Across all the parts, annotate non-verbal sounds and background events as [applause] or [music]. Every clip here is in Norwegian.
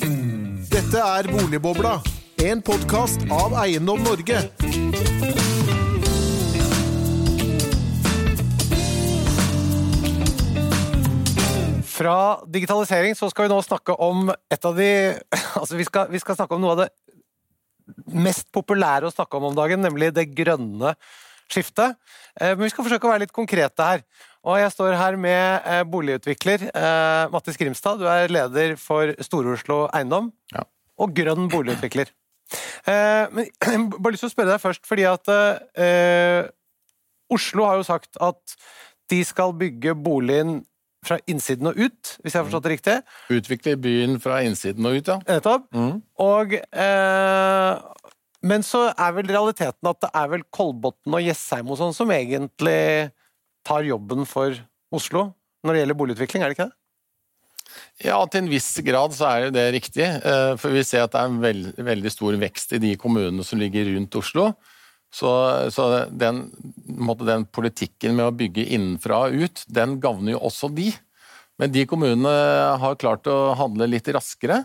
Dette er Boligbobla, en podkast av Eiendom Norge. Fra digitalisering så skal vi nå snakke om et av de [laughs] Altså, vi skal, vi skal snakke om noe av det mest populære å snakke om om dagen, nemlig det grønne skiftet. Eh, Men vi skal forsøke å være litt konkrete her. Og jeg står her med eh, boligutvikler eh, Mattis Grimstad. Du er leder for Stor-Oslo Eiendom. Ja. Og grønn boligutvikler. Eh, Men [clears throat] jeg bare lyst til å spørre deg først, fordi at eh, Oslo har jo sagt at de skal bygge boligen fra innsiden og ut, hvis jeg har forstått det riktig. Utvikle byen fra innsiden og ut, ja. Nettopp. Mm. Og eh, Men så er vel realiteten at det er vel Kolbotn og Jessheim og sånn som egentlig tar jobben for Oslo når det gjelder boligutvikling, er det ikke det? Ja, til en viss grad så er det riktig. eh, For vi ser at det er en veld, veldig stor vekst i de kommunene som ligger rundt Oslo. Så, så den, den politikken med å bygge innenfra og ut, den gagner jo også de. Men de kommunene har klart å handle litt raskere.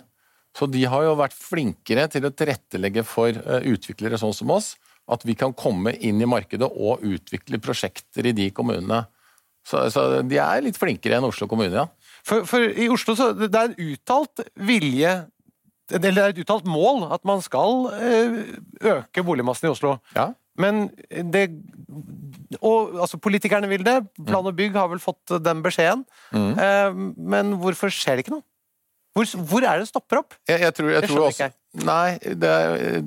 Så de har jo vært flinkere til å tilrettelegge for eh, utviklere sånn som oss, at vi kan komme inn i markedet og utvikle prosjekter i de kommunene. Så, så de er litt flinkere enn Oslo kommune, ja. For, for i Oslo så det er en uttalt vilje eller det er et uttalt mål at man skal eh, øke boligmassen i Oslo. Ja. Men det Og altså, politikerne vil det. Plan og bygg har vel fått den beskjeden. Mm. Eh, men hvorfor skjer det ikke noe? Hvor, hvor er det stopper opp? Jeg, jeg tror, jeg Det tror skjønner også, ikke Nei, det,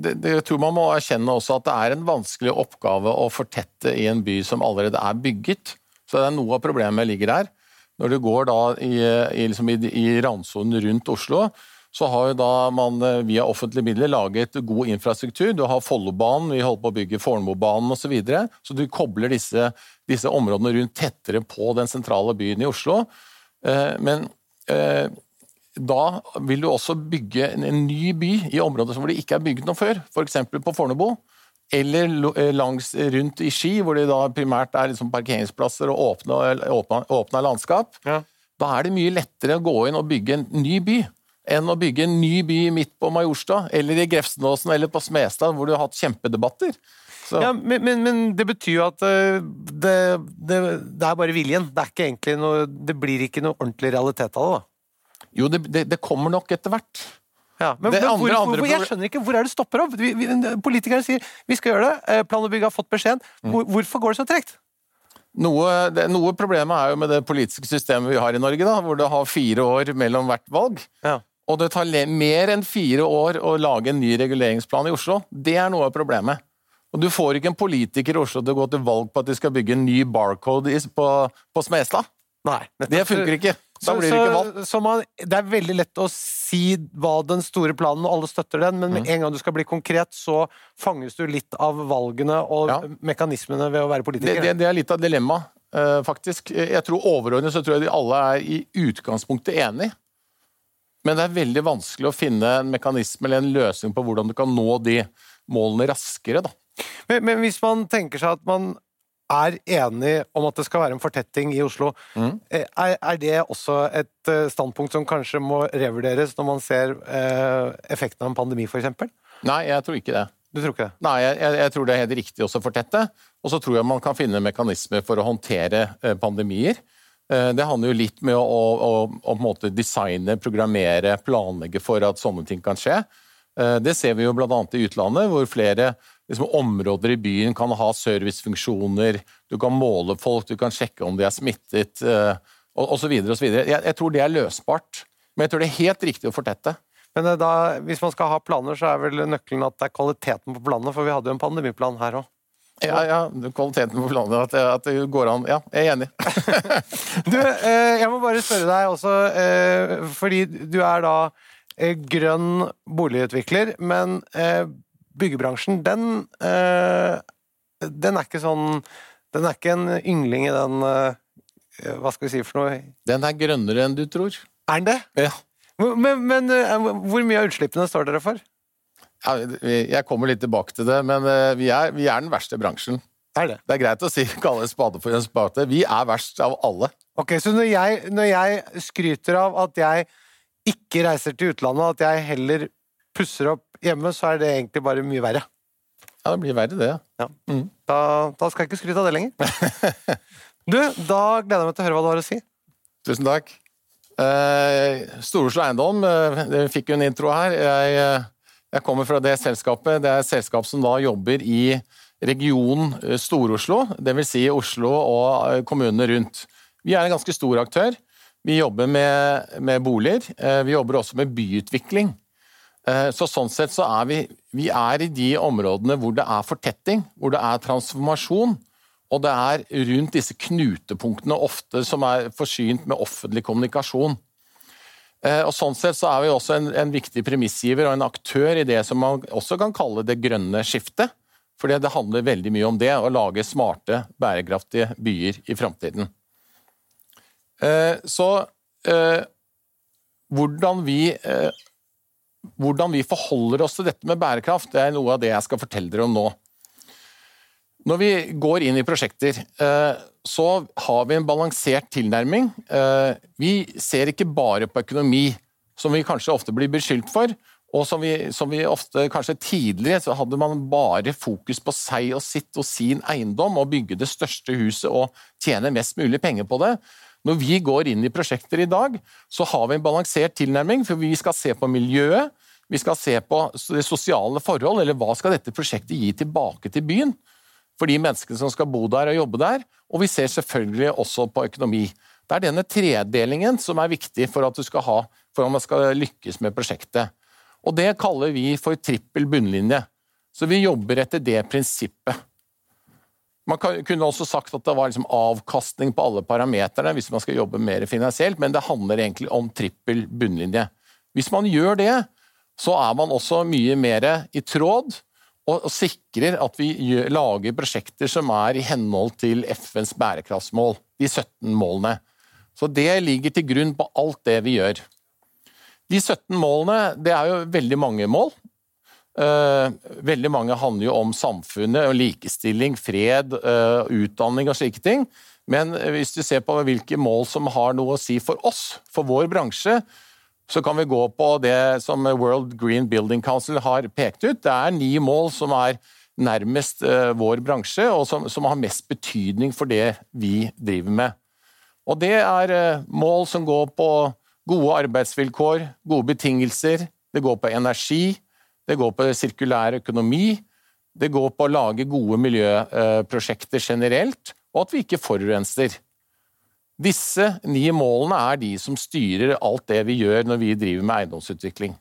det, jeg tror man må erkjenne også at det er en vanskelig oppgave å fortette i en by som allerede er bygget. Så det er noe av problemet ligger der. Når du går da i, i, liksom i, i randsonen rundt Oslo, så har man eh, via offentlige midler laget god infrastruktur. Du har Follobanen, vi holder på å bygge Fornebubanen osv. Så, videre. så du kobler disse, disse områdene rundt tettere på den sentrale byen i Oslo. Eh, Men eh, da vil du også bygge en, en ny by i områder hvor det ikke er bygget noe før, f.eks. på Fornebu. Eller eh, langs rundt i Ski, hvor det da primært er liksom parkeringsplasser og åpne, åpne, åpne landskap. Ja. Da er det mye lettere å gå inn og bygge en ny by enn å bygge en ny by midt på Majorstad, eller i Grefsenåsen eller på Smestad, hvor du har hatt kjempedebatter. Så, Ja, men, men, men det betyr jo at eh, det, det, det er bare viljen. Det er ikke egentlig noe Det blir ikke noe ordentlig realitet av det, da. Jo, det, det, det kommer nok etter hvert. Ja, men, men andre- hvor, andre hvor, jeg skjønner ikke hvor er det stopper opp. Vi, vi, politikerne sier vi skal gjøre det. eh, Plan og bygg har fått beskjeden. Mm. Hvorfor går det så tregt? Noe, det, noe problemet er jo med det politiske systemet vi har i Norge, da, hvor det har fire år mellom hvert valg. Ja. Og det tar mer enn fire år å lage en ny reguleringsplan i Oslo. Det er noe av problemet. Og Du får ikke en politiker i Oslo til å gå til valg på at de skal bygge en ny barcode på, på Smestad. Nei. Det funker ikke. Blir det ikke valgt. Så, så man, det er veldig lett å si hva den store planen, og alle støtter den, men med Mm. en gang du skal bli konkret, så fanges du litt av valgene og Ja. mekanismene ved å være politiker. det, det er litt av dilemmaet, eh, faktisk. Jeg tror Overordnet så tror jeg de alle er i utgangspunktet enig. Men det er veldig vanskelig å finne en mekanisme eller en løsning på hvordan du kan nå de målene raskere. da. Men, men hvis man tenker seg at man er enig om at det skal være en fortetting i Oslo, Mm. eh, er, er det også et eh, standpunkt som kanskje må revurderes når man ser eh, effekten av en pandemi, f.eks.? Nei, jeg tror ikke det. Du tror ikke det? Nei, jeg, jeg, tror det er helt riktig også å fortette. Og så tror jeg man kan finne mekanismer for å håndtere eh, pandemier. Det handler jo litt med å, å, å, å på en måte designe, programmere, planlegge for at sånne ting kan skje. Det ser vi jo bl.a. i utlandet, hvor flere liksom, områder i byen kan ha servicefunksjoner. Du kan måle folk, du kan sjekke om de er smittet, eh, og osv. osv. Jeg, jeg tror det er løsbart. Men jeg tror det er helt riktig å fortette. Men eh, da, hvis man skal ha planer, så er vel nøkkelen at det er kvaliteten på planene, for vi hadde jo en pandemiplan her òg. Ja, ja, kvaliteten på planene, at, at det går an. Ja, jeg er enig. [laughs] Du, eh, jeg må bare spørre deg også, eh, fordi du er da eh, grønn boligutvikler, men eh, byggebransjen, den, eh, den er ikke sånn Den er ikke en yngling i den eh, Hva skal vi si for noe? Den er grønnere enn du tror. Er den det? Ja. Men, men eh, hvor mye av utslippene står dere for? Ja, jeg kommer litt tilbake til det, men eh, vi er, vi er den verste bransjen. Er det? Det er greit å si, [laughs] kalle en spade for en spade. Vi er verst av alle. Ok, Så når jeg, når jeg skryter av at jeg ikke reiser til utlandet, at jeg heller pusser opp hjemme, så er det egentlig bare mye verre. Ja, det blir verre, det. Da, da skal jeg ikke skryte av det lenger. [laughs] Du, da gleder jeg meg til å høre hva du har å si. Tusen takk. Eh, Stor-Oslo Eiendom, eh, dere fikk jo en intro her. Jeg, eh, jeg kommer fra det selskapet. Det er et selskap som da jobber i region eh, Stor-Oslo, dvs. Si Oslo og eh, kommunene rundt. Vi er en ganske stor aktør. Vi jobber med, med boliger. Eh, Vi jobber også med byutvikling. Eh, Så sånn sett så er vi, vi er i de områdene hvor det er fortetting, hvor det er transformasjon, og det er rundt disse knutepunktene ofte som er forsynt med offentlig kommunikasjon. Eh, Og sånn sett så er vi også en, en viktig premissgiver og en aktør i det som man også kan kalle det grønne skiftet. Fordi det handler veldig mye om det, å lage smarte, bærekraftige byer i framtiden. Eh, Så hvordan vi hvordan vi forholder oss til dette med bærekraft, det er noe av det jeg skal fortelle dere om nå. Når vi går inn i prosjekter, eh, så har vi en balansert tilnærming. Eh, Vi ser ikke bare på økonomi, som vi kanskje ofte blir beskyldt for. Og som vi, som vi ofte, kanskje tidligere, så hadde man bare fokus på seg og sitt og sin eiendom, og bygge det største huset og tjene mest mulig penger på det. Når vi går inn i prosjekter i dag, så har vi en balansert tilnærming, for vi skal se på miljøet, vi skal se på det sosiale forhold, eller hva skal dette prosjektet gi tilbake til byen? For de menneskene som skal bo der og jobbe der, og vi ser selvfølgelig også på økonomi. Det er denne tredelingen som er viktig for at, ha, for at man skal lykkes med prosjektet. Og det kaller vi for trippel bunnlinje. Så vi jobber etter det prinsippet. Man kunne også sagt at det var liksom avkastning på alle parameterne hvis man skal jobbe mer finansielt, men det handler egentlig om trippel bunnlinje. Hvis man gjør det, så er man også mye mer i tråd og, sikrer at vi lager prosjekter som er i henhold til FNs bærekraftsmål, de 17 målene. Så det ligger til grunn på alt det vi gjør. De 17 målene, det er jo veldig mange mål. Eh, veldig mange handler jo om samfunnet likestilling, fred, eh, utdanning og slike ting. Men hvis du ser på hvilke mål som har noe å si for oss, for vår bransje, så kan vi gå på det som World Green Building Council har pekt ut. Det er ni mål som er nærmest eh, vår bransje, og som, som har mest betydning for det vi driver med. Og det er mål som går på gode arbeidsvilkår, gode betingelser, det går på energi, det går på sirkulær økonomi, det går på å lage gode miljøprosjekter generelt, og at vi ikke forurenser. Disse ni målene er de som styrer alt det vi gjør når vi driver med eiendomsutvikling.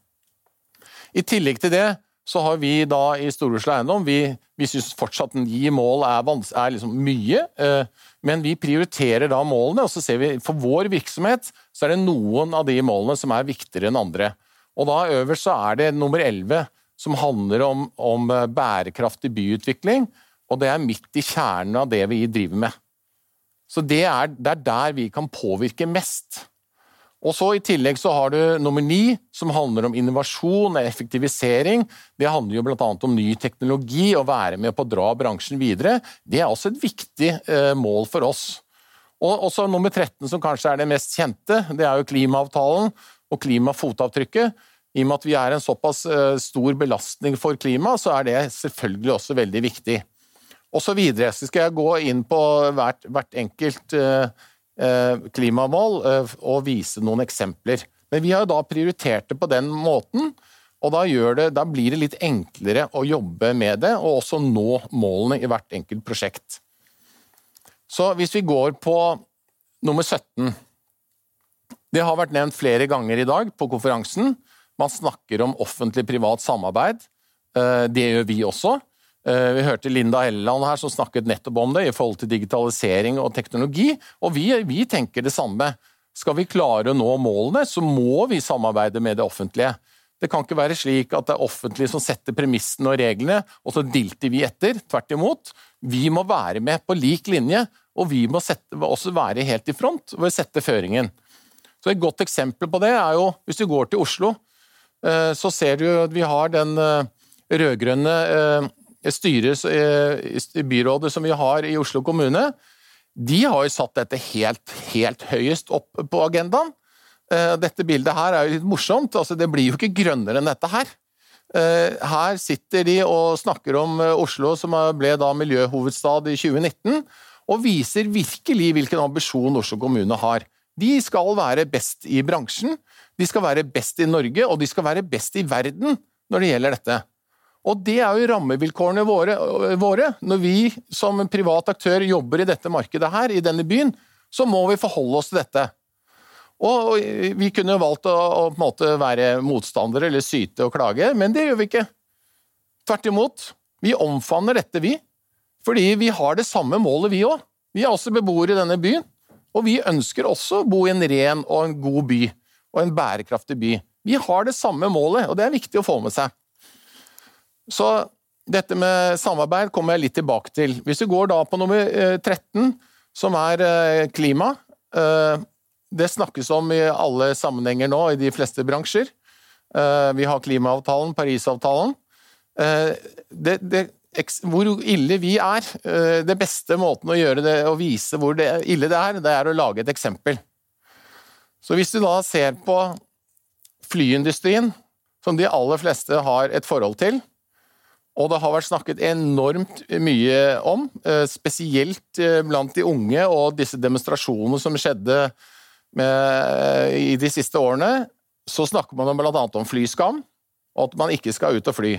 I tillegg til det så har vi da i Stor-Oslo Eiendom Vi, vi syns fortsatt ni mål er, er liksom mye, eh, men vi prioriterer da målene, og så ser vi for vår virksomhet så er det noen av de målene som er viktigere enn andre. Og da øverst så er det nummer 11, som handler om, om eh, bærekraftig byutvikling, og det er midt i kjernen av det vi driver med. Så det er, det er der vi kan påvirke mest. Og så I tillegg så har du nummer ni, som handler om innovasjon og effektivisering. Det handler jo bl.a. om ny teknologi og være med på å dra bransjen videre. Det er også et viktig eh, mål for oss. Og også nummer 13, som kanskje er det mest kjente, det er jo klimaavtalen og klimafotavtrykket. I og med at vi er en såpass eh, stor belastning for klimaet, så er det selvfølgelig også veldig viktig og så videre. Så skal jeg gå inn på hvert, hvert enkelt eh, eh, klimamål og vise noen eksempler. Men vi har da prioritert det på den måten, og da, det, da blir det litt enklere å jobbe med det, og også nå målene i hvert enkelt prosjekt. Så hvis vi går på nummer 17 Det har vært nevnt flere ganger i dag på konferansen. Man snakker om offentlig-privat samarbeid. Eh, Det gjør vi også. Eh, Vi hørte Linda Helleland her som snakket nettopp om det i forhold til digitalisering og teknologi, og vi, vi tenker det samme. Skal vi klare å nå målene, så må vi samarbeide med det offentlige. Det kan ikke være slik at det er offentlige som setter premissene og reglene, og så dilter vi etter. Tvert imot. Vi må være med på lik linje, og vi må sette, også være helt i front å sette føringen. Så Et godt eksempel på det er jo hvis du går til Oslo, så ser du at vi har den eh, rød-grønne eh, styret byrådet som vi har i Oslo kommune. De har jo satt dette helt, helt høyest opp på agendaen. Eh, dette bildet her er jo litt morsomt. altså Det blir jo ikke grønnere enn dette her. Eh, her sitter de og snakker om eh, Oslo, som ble da miljøhovedstad i 2019, og viser virkelig hvilken ambisjon Oslo kommune har. De skal være best i bransjen, de skal være best i Norge, og de skal være best i verden når det gjelder dette. Og det er jo rammevilkårene våre, våre. Når vi som privat aktør jobber i dette markedet her, i denne byen, så må vi forholde oss til dette. Og vi kunne valgt å, å på en måte være motstandere eller syte og klage, men det gjør vi ikke. Tvert imot. Vi omfavner dette, vi. Fordi vi har det samme målet, vi òg. Vi er også beboere i denne byen. Og vi ønsker også å bo i en ren og en god by, og en bærekraftig by. Vi har det samme målet, og det er viktig å få med seg. Så dette med samarbeid kommer jeg litt tilbake til. Hvis vi går da på nummer 13, eh, som er eh, klima eh, det snakkes om i alle sammenhenger nå, i de fleste bransjer. Vi har klimaavtalen, Parisavtalen. Det, det, hvor ille vi er Det beste måten å gjøre det, å vise hvor det, ille det er, det er å lage et eksempel. Så hvis du da ser på flyindustrien, som de aller fleste har et forhold til, og det har vært snakket enormt mye om, spesielt blant de unge og disse demonstrasjonene som skjedde med, i de siste årene så snakker man bl.a. om flyskam, og at man ikke skal ut og fly.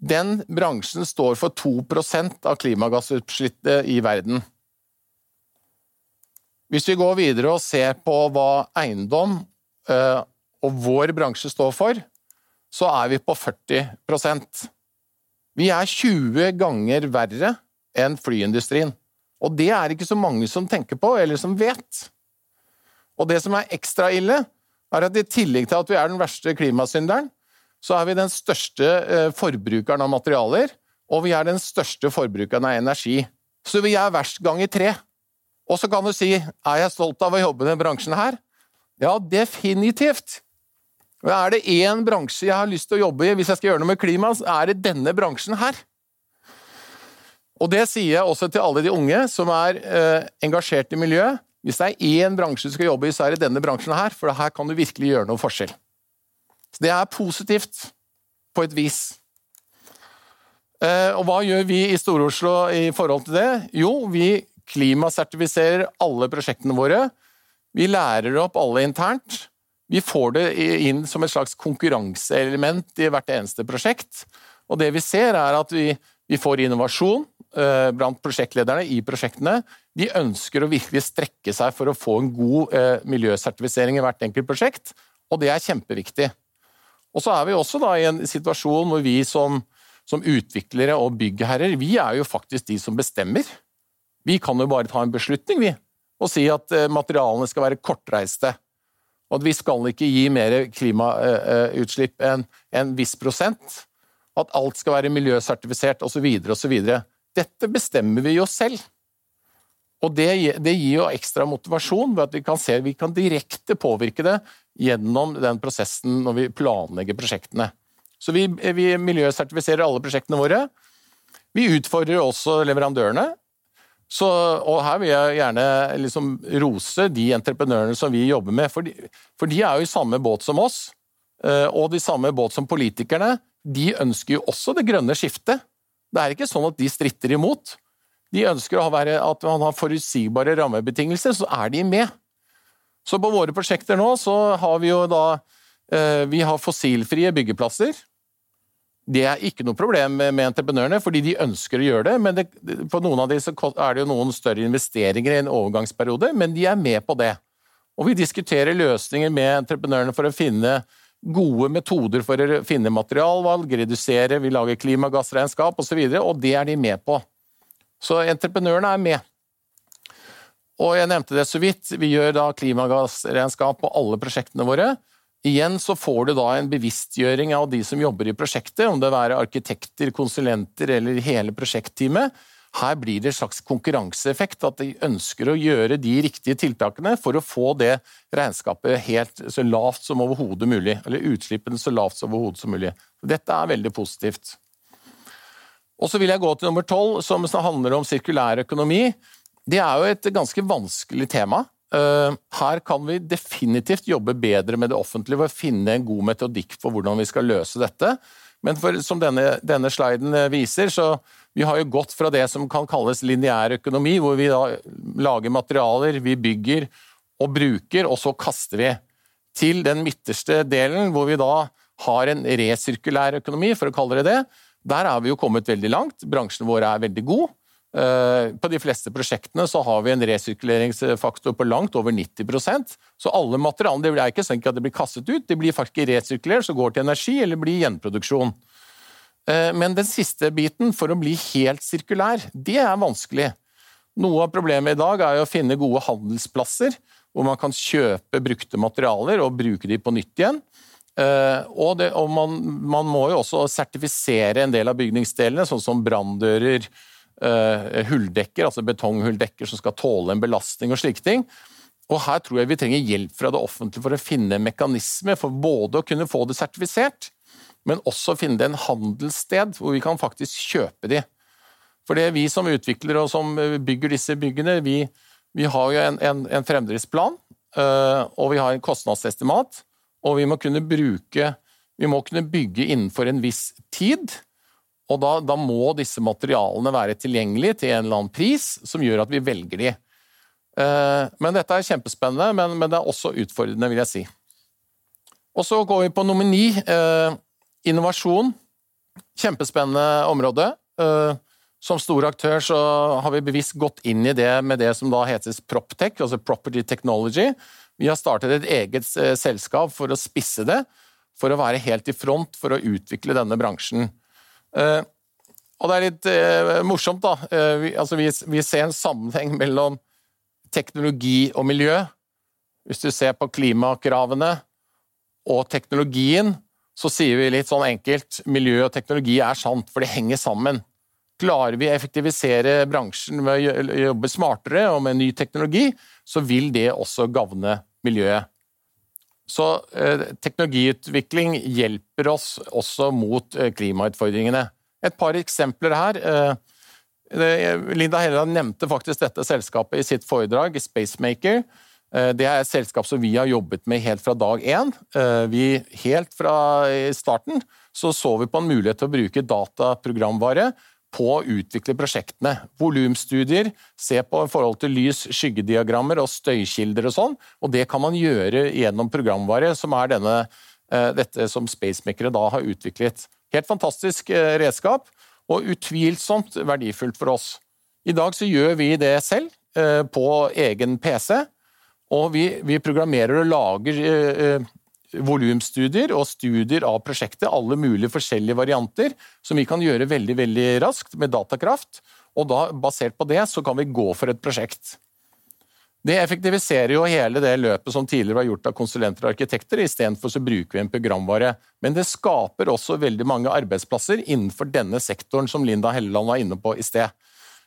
Den bransjen står for 2% av klimagassutslippet i verden. Hvis vi går videre og ser på hva eiendom eh, og vår bransje står for, så er vi på 40% Vi er 20 ganger verre enn flyindustrien. Og det er ikke så mange som tenker på, eller som vet. Og det som er ekstra ille, er at i tillegg til at vi er den verste klimasynderen, så er vi den største eh, forbrukeren av materialer, og vi er den største forbrukeren av energi. Så vi er verst ganger tre. Og så kan du si er jeg stolt av å jobbe i denne bransjen her? Ja, definitivt. Er det én bransje jeg har lyst til å jobbe i hvis jeg skal gjøre noe med klima, så er det denne bransjen her. Og det sier jeg også til alle de unge som er eh, engasjert i miljøet. Hvis det er én bransje du skal jobbe i, så er det denne bransjen her, for her kan du virkelig gjøre noe forskjell. Så det er positivt, på et vis. Eh, og hva gjør vi i Stor-Oslo i forhold til det? Jo, vi klimasertifiserer alle prosjektene våre. Vi lærer opp alle internt. Vi får det inn som et slags konkurranseelement i hvert eneste prosjekt. Og det vi ser, er at vi, vi får innovasjon eh, blant prosjektlederne i prosjektene. De ønsker å virkelig strekke seg for å få en god eh, miljøsertifisering i hvert enkelt prosjekt, og det er kjempeviktig. Og så er vi også da i en situasjon hvor vi som, som utviklere og byggherrer, vi er jo faktisk de som bestemmer. Vi kan jo bare ta en beslutning, vi, og si at eh, materialene skal være kortreiste. Og at vi skal ikke gi mer klimautslipp enn en viss prosent. At alt skal være miljøsertifisert osv. osv. Dette bestemmer vi jo selv. Og det, det, gir jo ekstra motivasjon ved at vi kan se vi kan direkte påvirke det gjennom den prosessen når vi planlegger prosjektene. Så vi, vi miljøsertifiserer alle prosjektene våre. Vi utfordrer også leverandørene. Så, og her vil jeg gjerne liksom rose de entreprenørene som vi jobber med, for de, for de er jo i samme båt som oss. Eh, og de samme båt som politikerne. De ønsker jo også det grønne skiftet. Det er ikke sånn at de stritter imot de ønsker være, at man har forutsigbare rammebetingelser, så er de med. Så på våre prosjekter nå så har vi jo da eh, Vi har fossilfrie byggeplasser. Det er ikke noe problem med entreprenørene, fordi de ønsker å gjøre det. Men det, på noen av dem er det jo noen større investeringer i en overgangsperiode, men de er med på det. Og vi diskuterer løsninger med entreprenørene for å finne gode metoder for å finne materialvalg, redusere, vi lager klimagassregnskap osv., og, så og det er de med på. Så entreprenørene er med. Og jeg nevnte det så vidt, vi gjør da klimagassregnskap på alle prosjektene våre. Igjen så får du da en bevisstgjøring av de som jobber i prosjektet, om det være arkitekter, konsulenter eller hele prosjektteamet. Her blir det en slags konkurranseeffekt, at de ønsker å gjøre de riktige tiltakene for å få det regnskapet helt så lavt som overhodet mulig, eller utslippene så lavt som overhodet mulig. Dette er veldig positivt. Og så vil jeg gå til nummer tolv, som handler om sirkulær økonomi. Det er jo et ganske vanskelig tema. Eh, her kan vi definitivt jobbe bedre med det offentlige for å finne en god metodikk for hvordan vi skal løse dette. Men for, som denne, denne sliden eh, viser, så vi har jo gått fra det som kan kalles lineær økonomi, hvor vi da lager materialer, vi bygger og bruker, og så kaster vi, til den midterste delen, hvor vi da har en resirkulær økonomi, for å kalle det det. Der er vi jo kommet veldig langt. Bransjen vår er veldig god. Eh, på de fleste prosjektene så har vi en resirkuleringsfaktor på langt over 90% Så alle materialene det er ikke sånn at det blir kastet ut, de blir faktisk resirkulert, så går til energi eller blir gjenproduksjon. Eh, men den siste biten, for å bli helt sirkulær, det er vanskelig. Noe av problemet i dag er å finne gode handelsplasser hvor man kan kjøpe brukte materialer og bruke de på nytt igjen. Eh, og, det, og man, man, må jo også sertifisere en del av bygningsdelene, sånn som branndører, hulldekker, altså betonghulldekker som skal tåle en belastning og slike ting. Og Her tror jeg vi trenger hjelp fra det offentlige for å finne mekanisme for både å kunne få det sertifisert, men også finne en handelssted hvor vi kan faktisk kjøpe de. For det er vi som utvikler og som bygger disse byggene, vi, vi har jo en, en, en fremdriftsplan, uh, og vi har en kostnadsestimat, og vi må kunne bruke Vi må kunne bygge innenfor en viss tid. Og da, da, må disse materialene være tilgjengelige til en eller annen pris som gjør at vi velger de. Eh, men dette er kjempespennende, men, men, det er også utfordrende, vil jeg si. Og så går vi på nummer ni. Eh, innovasjon. Kjempespennende område. Eh, som stor aktør så har vi bevisst gått inn i det med det som da heter Proptech, altså Property Technology. Vi har startet et eget selskap for å spisse det, for å være helt i front for å utvikle denne bransjen. Eh, og det er litt eh, morsomt, da. Eh, vi, altså vi, vi, ser en sammenheng mellom teknologi og miljø. Hvis du ser på klimakravene og teknologien, så sier vi litt sånn enkelt miljø og teknologi er sant, for det henger sammen. Klarer vi å effektivisere bransjen med å jobbe smartere og med ny teknologi, så vil det også gagne miljøet. Så eh, teknologiutvikling hjelper oss også mot eh, klimautfordringene. Et par eksempler her. Eh, Linda Helleland nevnte faktisk dette selskapet i sitt foredrag, Spacemaker. Det er et selskap som vi har jobbet med helt fra dag én. Vi, helt fra starten så, så vi på en mulighet til å bruke dataprogramvare på å utvikle prosjektene. Volumstudier, se på forhold til lys, skyggediagrammer og støykilder og sånn. Og det kan man gjøre gjennom programvare, som er denne, eh, dette som Spacemakere da har utviklet. Helt fantastisk eh, redskap, og utvilsomt verdifullt for oss. I dag så gjør vi det selv, eh, på egen PC. Og vi, vi programmerer og lager volumstudier og studier av prosjektet, alle mulige forskjellige varianter, som vi kan gjøre veldig veldig raskt med datakraft. Og da, basert på det, så kan vi gå for et prosjekt. Det effektiviserer jo hele det løpet som tidligere var gjort av konsulenter og arkitekter, istedenfor så bruker vi en programvare. Men det skaper også veldig mange arbeidsplasser innenfor denne sektoren som Linda Helleland var inne på i sted.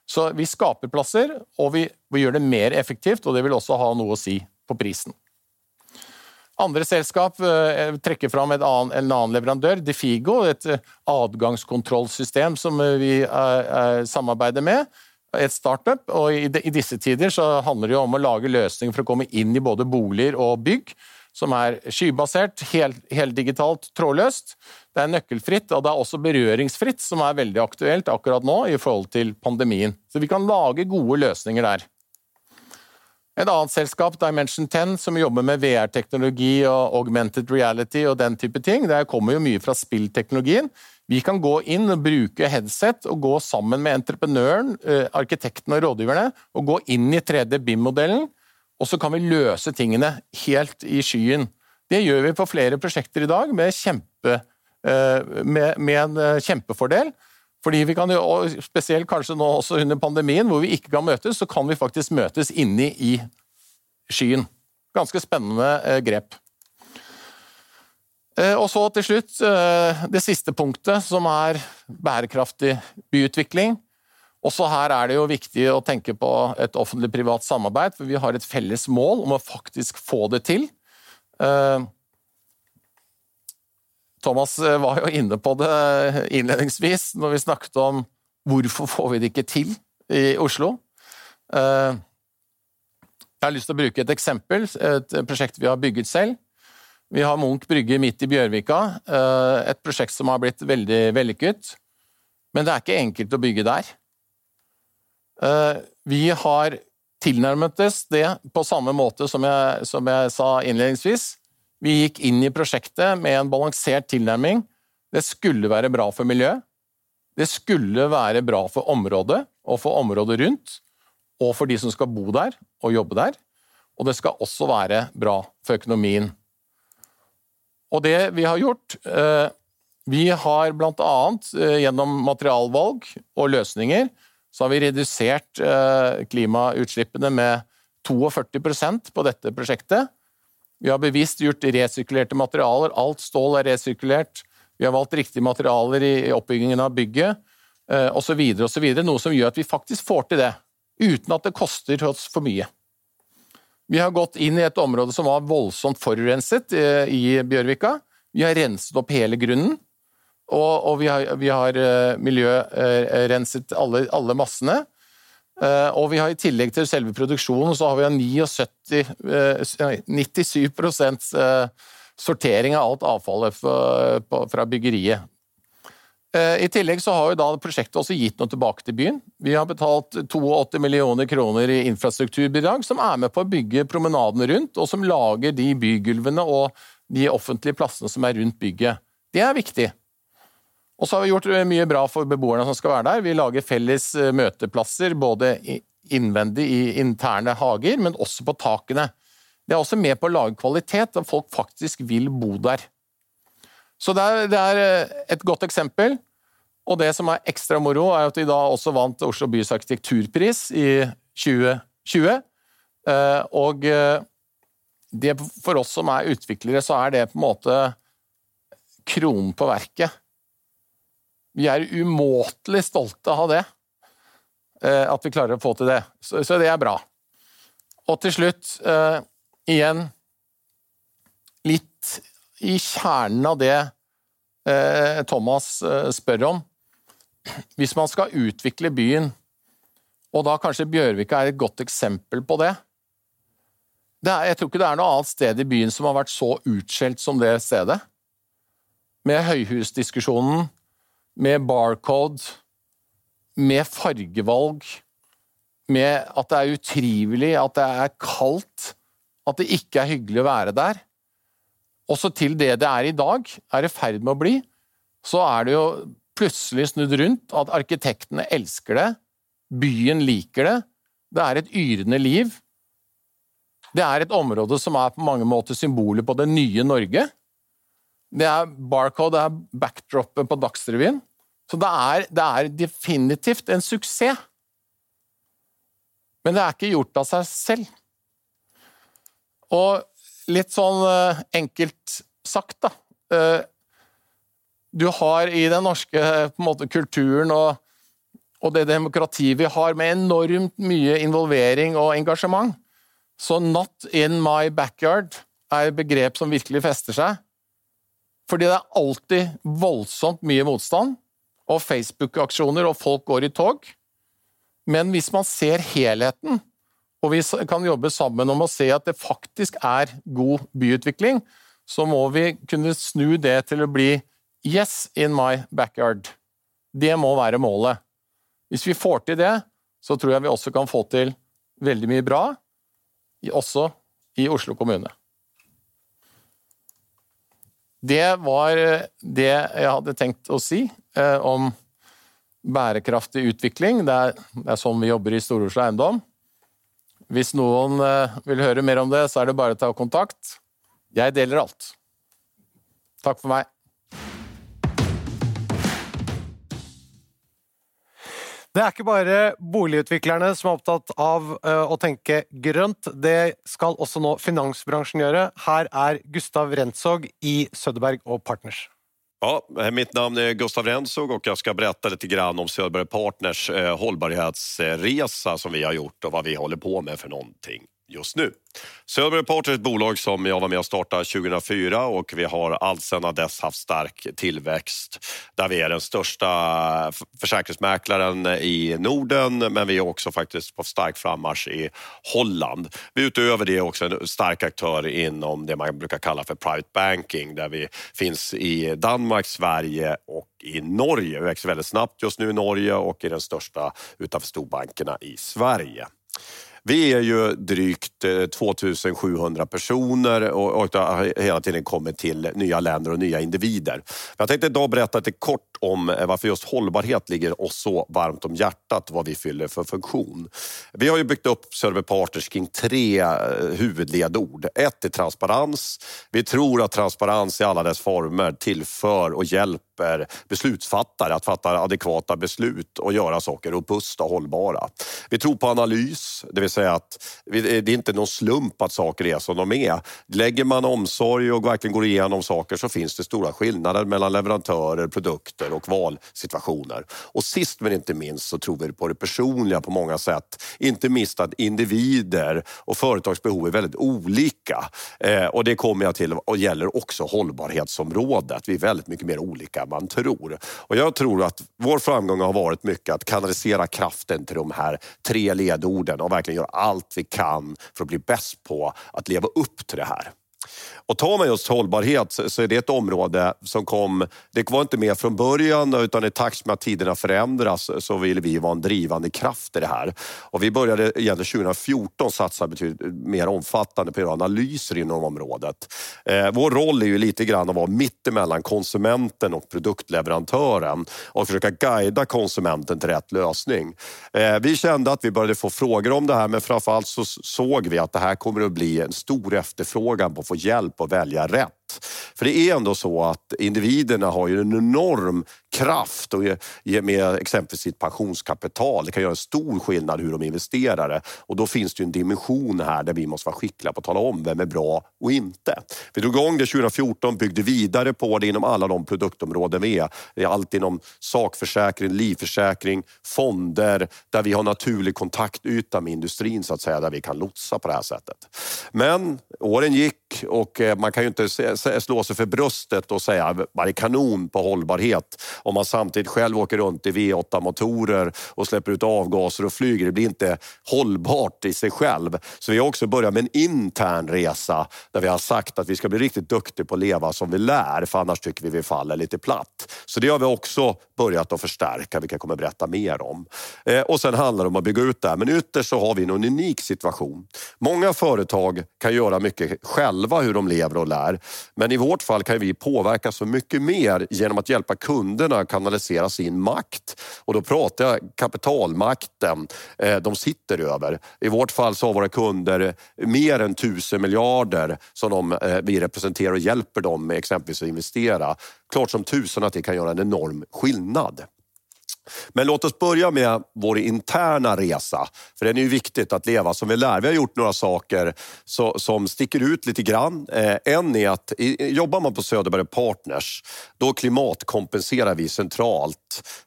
Så vi skaper plasser, og vi, vi gjør det mer effektivt, og det vil også ha noe å si på prisen. Andre selskap eh, trekker fram annen, en annen leverandør, Defigo, et eh, adgangskontrollsystem som eh, vi samarbeider med. Et startup, og i disse tider så handler det jo om å lage løsninger for å komme inn i både boliger og bygg, som er skybasert, heldigitalt, hel trådløst. Det er nøkkelfritt, og det er også berøringsfritt, som er veldig aktuelt akkurat nå i forhold til pandemien. Så vi kan lage gode løsninger der. Et annet selskap, Dimension 10, som jobber med VR-teknologi og augmented reality og den type ting. Det kommer jo mye fra spillteknologien. Vi kan gå inn og bruke headset og gå sammen med entreprenøren, eh, arkitekten og rådgiverne og gå inn i 3D BIM-modellen, og så kan vi løse tingene helt i skyen. Det gjør vi på flere prosjekter i dag med, kjempe, eh, med, med en eh, kjempefordel. Fordi vi kan jo, Spesielt kanskje nå også under pandemien, hvor vi ikke kan møtes, så kan vi faktisk møtes inni i skyen. Ganske spennende eh, grep. Eh, og så til slutt eh, det siste punktet, som er bærekraftig byutvikling. Også her er det jo viktig å tenke på et offentlig-privat samarbeid, for vi har et felles mål om å faktisk få det til. Thomas eh, var jo inne på det innledningsvis når vi snakket om hvorfor får vi det ikke til i Oslo. Eh, Jeg har lyst til å bruke et eksempel, et prosjekt vi har bygget selv. Vi har Munch brygge midt i Bjørvika, eh, et prosjekt som har blitt veldig vellykket. Men det er ikke enkelt å bygge der. Eh, vi har tilnærmet oss det på samme måte som jeg, som jeg sa innledningsvis. Vi gikk inn i prosjektet med en balansert tilnærming. Det skulle være bra for miljøet. Det skulle være bra for området og for området rundt, og for de som skal bo der og jobbe der. Og det skal også være bra for økonomien. Og det vi har gjort eh, Vi har bl.a. Eh, gjennom materialvalg og løsninger så har vi redusert eh, klimautslippene med 42% på dette prosjektet. Vi har bevisst gjort resirkulerte materialer. Alt stål er resirkulert. Vi har valgt riktige materialer i oppbyggingen av bygget osv. osv. Noe som gjør at vi faktisk får til det, uten at det koster oss for mye. Vi har gått inn i et område som var voldsomt forurenset i Bjørvika. Vi har renset opp hele grunnen. Og, og vi har, har uh, miljørenset alle, alle, massene. Uh, og vi har i tillegg til selve produksjonen så har vi 79, 97% sortering av alt avfallet fra byggeriet. I tillegg så har jo da prosjektet også gitt noe tilbake til byen. Vi har betalt 82 millioner kroner i infrastrukturbidrag, som er med på å bygge promenadene rundt, og som lager de bygulvene og de offentlige plassene som er rundt bygget. Det er viktig. Og så har vi gjort eh, mye bra for beboerne som skal være der. Vi lager felles eh, møteplasser, både innvendig i interne hager, men også på takene. Det er også med på å lage kvalitet, at folk faktisk vil bo der. Så det er, det er eh, et godt eksempel. Og det som er ekstra moro, er at vi da også vant Oslo bys arkitekturpris i 2020. Og det, for oss som er utviklere, så er det på en måte kronen på verket. Vi er umåtelig stolte av det. Eh, at vi klarer å få til det. Så, det er bra. Og til slutt, uh, igjen Litt i kjernen av det uh, Thomas spør om. Hvis man skal utvikle byen, og da kanskje Bjørvika er et godt eksempel på det, er, jeg tror ikke det er noe annet sted i byen som har vært så utskjelt som det stedet. Med høyhusdiskusjonen, med barcode, med fargevalg, med at det er utrivelig, at det er kaldt, at det ikke er hyggelig å være der. Også til det det er i dag, er i ferd med å bli, så er det jo plutselig snudd rundt at arkitektene elsker det, byen liker det, det er et yrende liv. Det er et område som er på mange måter symbolet på det nye Norge. Det er Barcode, det er backdropet på Dagsrevyen. Så det er, det er, definitivt en suksess. Men det er ikke gjort av seg selv. Og litt sånn uh, enkelt sagt, da uh, Du har i den norske måte, kulturen og, og det demokratiet vi har, med enormt mye involvering og engasjement, så 'not in my backyard' er et begrep som virkelig fester seg. Fordi det er alltid voldsomt mye motstand, og Facebook-aksjoner, og folk går i tog. Men hvis man ser helheten, og vi kan jobbe sammen om å se at det faktisk er god byutvikling, så må vi kunne snu det til å bli 'yes in my backyard'. Det må være målet. Hvis vi får til det, så tror jeg vi også kan få til veldig mye bra, også i Oslo kommune. Det var det jeg hadde tenkt å si eh, om bærekraftig utvikling. Det er, det er sånn vi jobber i Stor-Oslo Eiendom. Hvis noen eh, vil høre mer om det, så er det bare å ta kontakt. Jeg deler alt. Takk for meg. Det er ikke bare boligutviklerne som er opptatt av uh, å tenke grønt. Det skal også nå finansbransjen gjøre. Her er Gustav Rentzog i Søderberg og Partners. Ja, mitt navn er Gustav Rentzog og jeg skal berette litt om Söderberg Partners eh, holdbarhetsresa som vi har gjort og hva vi holder på med for noe. Just nu. Söderberg Partners är ett bolag som jag var med och startade 2004 och vi har alltsedan dess haft stark tillväxt där vi är den största försäkringsmäklaren i Norden men vi är också faktiskt på stark frammarsch i Holland. Vi är utöver det också en stark aktör inom det man brukar kalla för private banking där vi finns i Danmark, Sverige och i Norge. Vi växer väldigt snabbt just nu i Norge och är den största utanför storbankerna i Sverige. Vi är ju drygt 2700 personer och det har hela tiden kommit till nya länder och nya individer. Jag tänkte idag berätta lite kort om varför just hållbarhet ligger oss så varmt om hjärtat vad vi fyller för funktion. Vi har ju byggt upp Söderberg Partners kring tre huvudledord. Ett är transparens. Vi tror att transparens i alla dess former tillför och hjälper beslutsfattare att fatta adekvata beslut och göra saker robusta och hållbara. Vi tror på analys, det vill säga att det är inte någon slump att saker är som de är. Lägger man omsorg och verkligen går igenom saker så finns det stora skillnader mellan leverantörer, produkter och valsituationer. Och sist men inte minst så tror vi på det personliga på många sätt. Inte minst att individer och företagsbehov är väldigt olika. Eh, och det kommer jag till och gäller också hållbarhetsområdet. Vi är väldigt mycket mer olika än man tror. Och jag tror att vår framgång har varit mycket att kanalisera kraften till de här tre ledorden och verkligen göra allt vi kan för att bli bäst på att leva upp till det här. Och tar man just hållbarhet så är det ett område som kom, det var inte med från början utan i takt med att tiderna förändras så ville vi vara en drivande kraft i det här. Och vi började egentligen 2014 satsa betydligt mer omfattande på analyser inom området. Eh, vår roll är ju lite grann att vara mittemellan konsumenten och produktleverantören och försöka guida konsumenten till rätt lösning. Eh, vi kände att vi började få frågor om det här men framförallt så såg vi att det här kommer att bli en stor efterfrågan på att få hjälp att välja rätt. För det är ändå så att individerna har ju en enorm kraft och med exempelvis sitt pensionskapital. Det kan göra en stor skillnad hur de investerar det. Och då finns det en dimension här där vi måste vara skickliga på att tala om vem är bra och inte. Vi drog igång det 2014, byggde vidare på det inom alla de produktområden vi är. Det är allt inom sakförsäkring, livförsäkring, fonder där vi har naturlig kontaktyta med industrin så att säga, där vi kan lotsa på det här sättet. Men åren gick och eh, man kan ju inte slå sig för bröstet och säga man är kanon på hållbarhet om man samtidigt själv åker runt i V8-motorer och släpper ut avgaser och flyger. Det blir inte hållbart i sig själv. Så vi har också börjat med en intern resa där vi har sagt att vi ska bli riktigt duktiga på att leva som vi lär för annars tycker vi vi faller lite platt. Så det har vi också börjat att förstärka, vilket jag kommer att berätta mer om. Eh, och sen handlar det om att bygga ut det här. Men ytterst så har vi en unik situation. Många företag kan göra mycket själva hur de lever och lär. Men i vårt fall kan vi påverka så mycket mer genom att hjälpa kunderna kanalisera sin makt. Och då pratar jag kapitalmakten eh, de sitter över. I vårt fall så har våra kunder mer än tusen miljarder som de, eh, vi representerar och hjälper dem med exempelvis att investera. Klart som tusen att det kan göra en enorm skillnad. Men låt oss börja med vår interna resa. För den är ju viktigt att leva som vi lär. Vi har gjort några saker så, som sticker ut lite grann. Eh, en är att i, jobbar man på Söderberg Partners, då klimatkompenserar vi centralt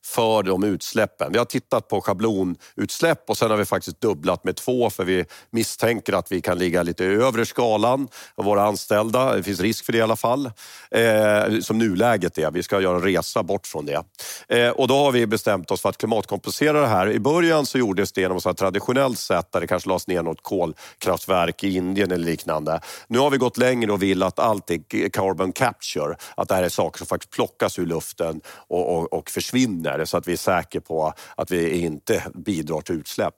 för de utsläppen. Vi har tittat på schablonutsläpp och sen har vi faktiskt dubblat med två för vi misstänker att vi kan ligga lite övre skalan av våra anställda. Det finns risk för det i alla fall. Eh, som nuläget är. Vi ska göra en resa bort från det. Eh, och då har vi bestämt oss för att klimatkompensera det här. I början så gjordes det genom ett traditionellt sätt där det kanske lades ner något kolkraftverk i Indien eller liknande. Nu har vi gått längre och vill att allt är carbon capture. Att det här är saker som faktiskt plockas ur luften och, och, och försvinner så att vi är säkra på att vi inte bidrar till utsläpp.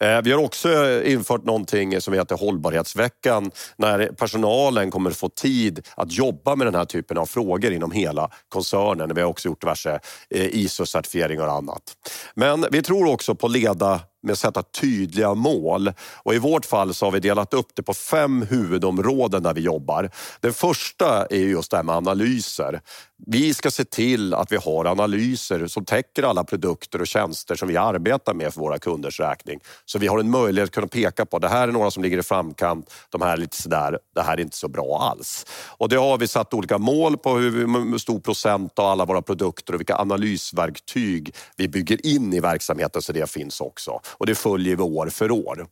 Eh, vi har også innført noe som heter holdbarhetsveckan, når personalen kommer få tid å jobbe med denne typen av frågor inom hele koncernen. Vi har også gjort diverse eh, ISO-certifieringar och annat. Men vi tror også på leda med att sätta tydliga mål. Och I vårt fall så har vi delat upp det på fem huvudområden där vi jobbar. Den första är just det med analyser. Vi ska se till att vi har analyser som täcker alla produkter och tjänster som vi arbetar med för våra kunders räkning. Så vi har en möjlighet att kunna peka på det här är några som ligger i framkant, de här är lite sådär, det här är inte så bra alls. Och det har vi satt olika mål på hur stor procent av alla våra produkter och vilka analysverktyg vi bygger in i verksamheten så det finns också. Och det följer vi år för år.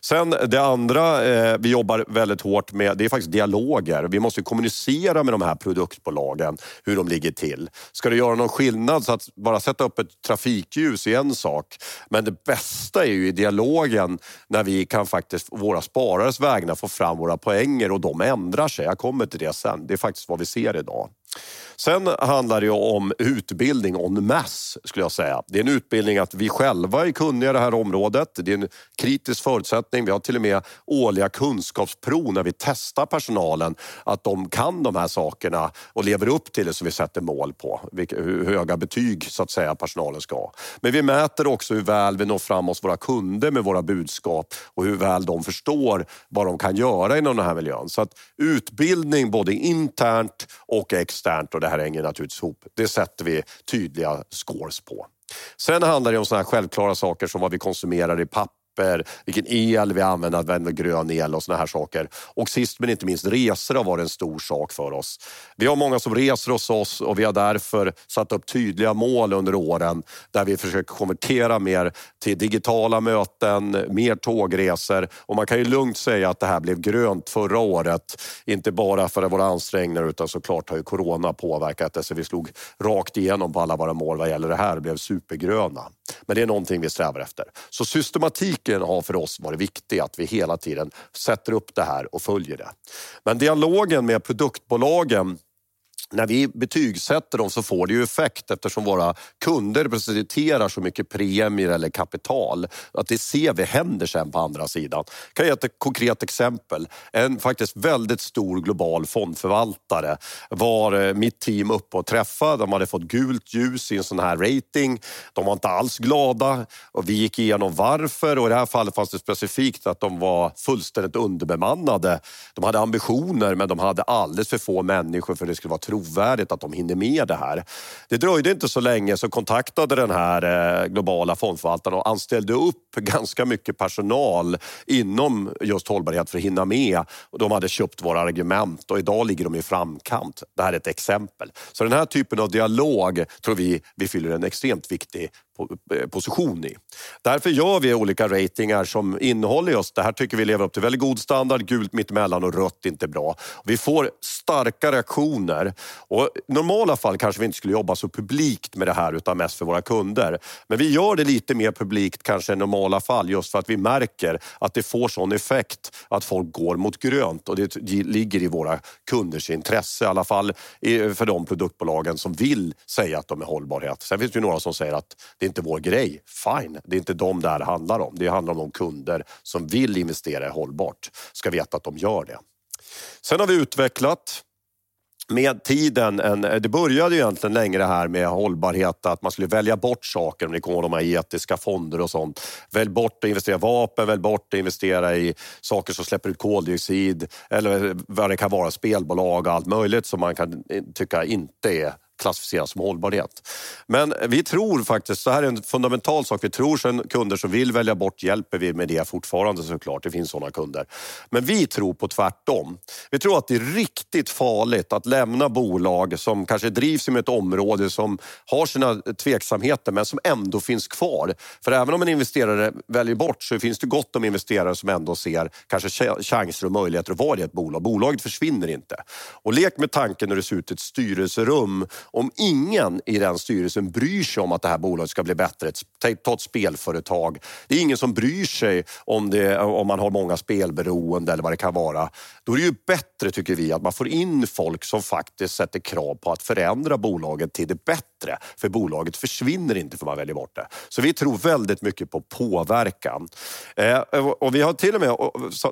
Sen det andra eh, vi jobbar väldigt hårt med, det är faktiskt dialoger. Vi måste kommunicera med de här produktbolagen hur de ligger till. Ska det göra någon skillnad så att bara sätta upp ett trafikljus är en sak. Men det bästa är ju i dialogen när vi kan faktiskt våra sparares vägnar få fram våra poänger och de ändrar sig. Jag kommer till det sen. Det är faktiskt vad vi ser idag. Sen handlar det om utbildning on mass, skulle jag säga. Det är en utbildning att vi själva är kunniga i det här området. Det är en kritisk förutsättning. Vi har till och med årliga kunskapsprov när vi testar personalen, att de kan de här sakerna och lever upp till det som vi sätter mål på. Hur höga betyg så att säga personalen ska ha. Men vi mäter också hur väl vi når fram hos våra kunder med våra budskap och hur väl de förstår vad de kan göra inom den här miljön. Så att utbildning både internt och externt och det här hänger naturligtvis ihop. Det sätter vi tydliga scores på. Sen handlar det om såna här självklara saker som vad vi konsumerar i papper papper, vilken el vi använder, använder grön el och såna här saker. Och sist men inte minst resor har varit en stor sak för oss. Vi har många som reser hos oss och vi har därför satt upp tydliga mål under åren där vi försöker konvertera mer till digitala möten, mer tågresor och man kan ju lugnt säga att det här blev grönt förra året. Inte bara för våra ansträngningar utan såklart har ju corona påverkat det så vi slog rakt igenom på alla våra mål vad gäller det här blev supergröna. Men det är någonting vi strävar efter. Så systematiken har för oss varit viktig, att vi hela tiden sätter upp det här och följer det. Men dialogen med produktbolagen när vi betygsätter dem så får det ju effekt eftersom våra kunder presenterar så mycket premier eller kapital. Att det ser vi händer sen på andra sidan. Jag kan ge ett konkret exempel. En faktiskt väldigt stor global fondförvaltare var eh, mitt team uppe och träffade. De hade fått gult ljus i en sån här rating. De var inte alls glada och vi gick igenom varför och i det här fallet fanns det specifikt att de var fullständigt underbemannade. De hade ambitioner men de hade alldeles för få människor för det skulle vara trovärdigt att de hinner med det här. Det dröjde inte så länge så kontaktade den här eh, globala fondförvaltaren och anställde upp [laughs] ganska mycket personal inom just hållbarhet för att hinna med. De hade köpt våra argument och idag ligger de i framkant. Det här är ett exempel. Så den här typen av dialog tror vi, vi fyller en extremt viktig position i. Därför gör vi olika ratingar som innehåller just det här tycker vi lever upp till väldigt god standard, gult mittemellan och rött inte bra. Vi får starka reaktioner i normala fall kanske vi inte skulle jobba så publikt med det här utan mest för våra kunder. Men vi gör det lite mer publikt kanske i normala fall just för att vi märker att det får sån effekt att folk går mot grönt och det ligger i våra kunders intresse i alla fall för de produktbolagen som vill säga att de är hållbarhet. Sen finns det några som säger att det inte vår grej. Fine, det är inte dem det här handlar om. Det handlar om de kunder som vill investera i hållbart, ska veta att de gör det. Sen har vi utvecklat med tiden, en, det började ju egentligen längre här med hållbarhet, att man skulle välja bort saker, om ni kommer ihåg de här etiska fonder och sånt. Välj bort att investera i vapen, välj bort att investera i saker som släpper ut koldioxid eller vad det kan vara, spelbolag och allt möjligt som man kan tycka inte är klassificeras som hållbarhet. Men vi tror faktiskt, så här är en fundamental sak, vi tror som kunder som vill välja bort hjälper vi med det fortfarande såklart, det finns sådana kunder. Men vi tror på tvärtom. Vi tror att det är riktigt farligt att lämna bolag som kanske drivs inom ett område som har sina tveksamheter men som ändå finns kvar. För även om en investerare väljer bort så finns det gott om investerare som ändå ser kanske chanser och möjligheter att vara i ett bolag. Bolaget försvinner inte. Och lek med tanken när det ser ut ett styrelserum om ingen i den styrelsen bryr sig om at det här bolaget ska bli bättre, ta ett spelföretag. Det är ingen som bryr sig om, det, om man har många spelberoende eller vad det kan vara. Då är det ju bättre, tycker vi, att man får in folk som faktiskt sätter krav på att förändra bolaget till det bättre. För bolaget försvinner inte för man väljer bort det. Så vi tror väldigt mycket på påverkan. Eh, och vi har till och med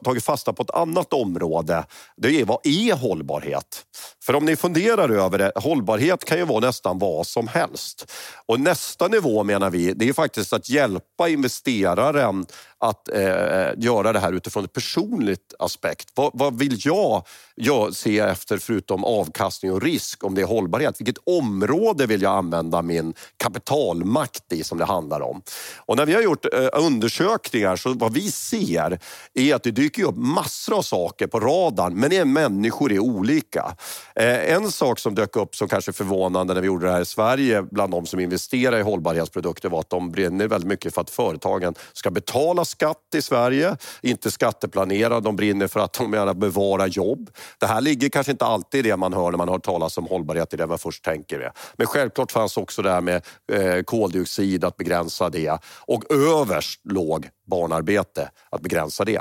tagit fasta på ett annat område. Det är vad är hållbarhet? För om ni funderar över det, hållbarhet kan ju vara nästan vad som helst. Och nästa nivå menar vi, det är faktiskt att hjälpa investeraren att eh, göra det här utifrån ett personligt aspekt. Vad, vad vill jag, jag se efter förutom avkastning och risk om det är hållbarhet? Vilket område vill jag använda min kapitalmakt i som det handlar om? Och när vi har gjort eh, undersökningar så vad vi ser är att det dyker upp massor av saker på radarn men är människor är olika. Eh, en sak som dök upp som kanske förvånande när vi gjorde det här i Sverige bland de som investerar i hållbarhetsprodukter var att de brinner väldigt mycket för att företagen ska betala skatt i Sverige, inte skatteplanera. De brinner för att de gärna bevara jobb. Det här ligger kanske inte alltid i det man hör när man hör talas om hållbarhet, i det man först tänker det. Men självklart fanns också det här med eh, koldioxid, att begränsa det och överst låg barnarbete, att begränsa det.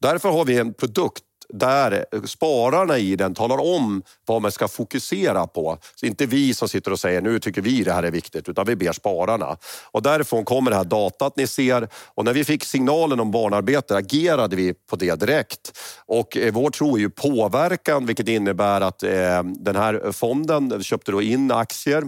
Därför har vi en produkt där spararna i den talar om vad man ska fokusera på. Så inte vi som sitter och säger nu tycker vi det här är viktigt utan vi ber spararna. Och därifrån kommer det här datat ni ser och när vi fick signalen om barnarbete agerade vi på det direkt. Och eh, vår tro är ju påverkan vilket innebär att eh, den fonden köpte då in aktier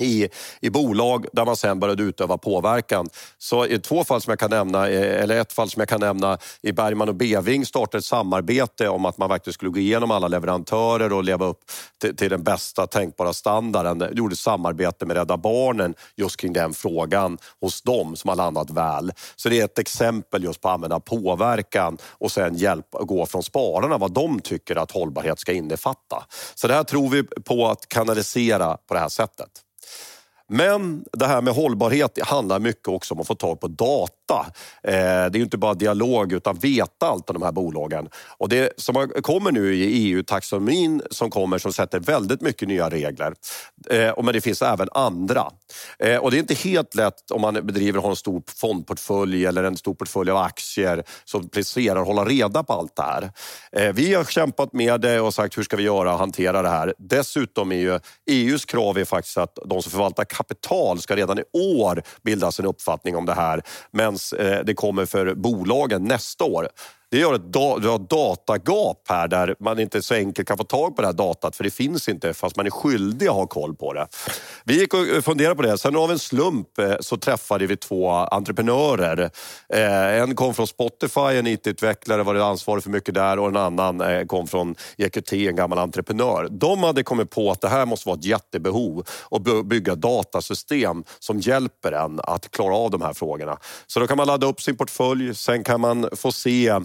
i, i bolag där man sen började utöva påverkan. Så i två fall som jag kan nämna, eh, eller ett fall som jag kan nämna, i Bergman och Beving startade ett samarbete om att man faktiskt skulle gå igenom alla leverantörer och leva upp till, till den bästa tänkbara standarden. Det gjorde samarbete med Rädda Barnen just kring den frågan hos dem som har landat väl. Så det är ett exempel just på att använda påverkan och sen hjälp gå från spararna vad de tycker att hållbarhet ska innefatta. Så det här tror vi på att kanalisera på det här sättet. Men det här med hållbarhet handlar mycket också om att få tag på data. Eh, det är ju inte bara dialog utan veta allt om de här bolagen. Och det som kommer nu i EU-taxonomin som kommer som sätter väldigt mycket nya regler. Eh, men det finns även andra. Eh, och det är inte helt lätt om man bedriver har en stor fondportfölj eller en stor portfölj av aktier som placerar och hålla reda på allt det här. Vi har kämpat med det och sagt hur ska vi göra och hantera det här. Dessutom är ju EUs krav är faktiskt att de som förvaltar kapital ska redan i år bilda sin uppfattning om det här medan eh, det kommer för bolagen nästa år. Det gör ett da datagap här där man inte så enkelt kan få tag på det här datat för det finns inte fast man är skyldig att ha koll på det. Vi gick och funderade på det. Sen av en slump eh, så träffade vi två entreprenörer. Eh, en kom från Spotify, en IT-utvecklare, var ansvarig för mycket där och en annan eh, kom från EQT, en gammal entreprenör. De hade kommit på att det här måste vara ett jättebehov att bygga datasystem som hjälper en att klara av de här frågorna. Så då kan man ladda upp sin portfölj, sen kan man få se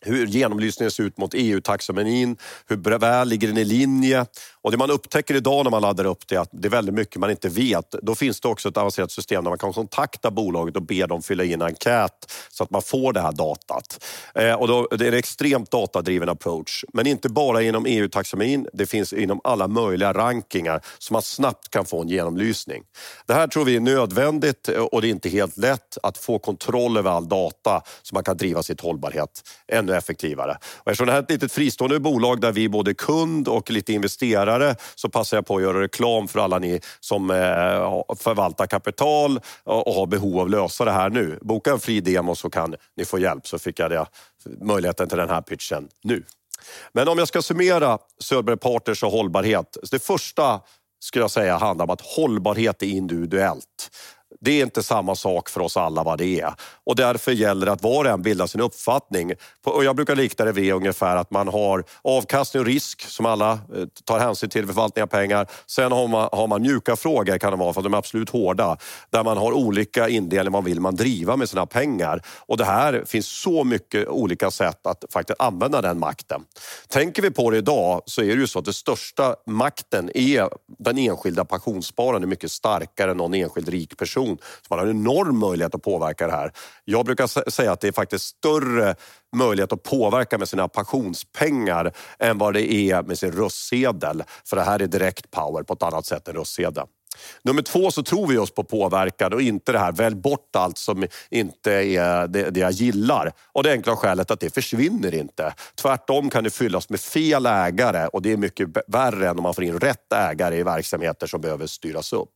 hur genomlysningen ser ut mot EU-taxonomin, hur väl ligger den i linje? Och det man upptäcker idag när man laddar upp det är att det är väldigt mycket man inte vet. Då finns det också ett avancerat system där man kan kontakta bolaget och be dem fylla i en enkät så att man får det här datat. Eh, och då, det är en extremt datadriven approach. Men inte bara inom EU-taxonomin, det finns inom alla möjliga rankingar så man snabbt kan få en genomlysning. Det här tror vi är nödvändigt och det är inte helt lätt att få kontroll över all data så man kan driva sitt hållbarhet ännu effektivare. Och eftersom det här är ett litet fristående bolag där vi är både kund och lite investerare så passar jag på att göra reklam för alla ni som eh, förvaltar kapital och har behov av att lösa det här nu. Boka en fri demo så kan ni få hjälp så fick jag det, möjligheten till den här pitchen nu. Men om jag ska summera Söderberg Partners och hållbarhet. Det första skulle jag säga handlar om att hållbarhet är individuellt. Det är inte samma sak för oss alla vad det är. Och därför gäller det att var och en bildar sin uppfattning. Och jag brukar likna det vid ungefär att man har avkastning och risk som alla eh, tar hänsyn till vid förvaltning av pengar. Sen har man, har man mjuka frågor kan det vara, för de är absolut hårda. Där man har olika indelningar, vad vill man driva med sina pengar? Och det här finns så mycket olika sätt att faktiskt använda den makten. Tänker vi på det idag så är det ju så att den största makten är den enskilda pensionsspararen är mycket starkare än någon enskild rik person person. Man har en enorm möjlighet att påverka det här. Jag brukar säga att det är faktiskt större möjlighet att påverka med sina pensionspengar än vad det är med sin röstsedel. För det här är direkt power på ett annat sätt än röstsedeln. Nummer två så tror vi oss på påverkan och inte det här välj bort allt som inte är det, det jag gillar. Och det enkla skälet att det försvinner inte. Tvärtom kan det fyllas med fel ägare och det är mycket värre än om man får in rätt ägare i verksamheter som behöver styras upp.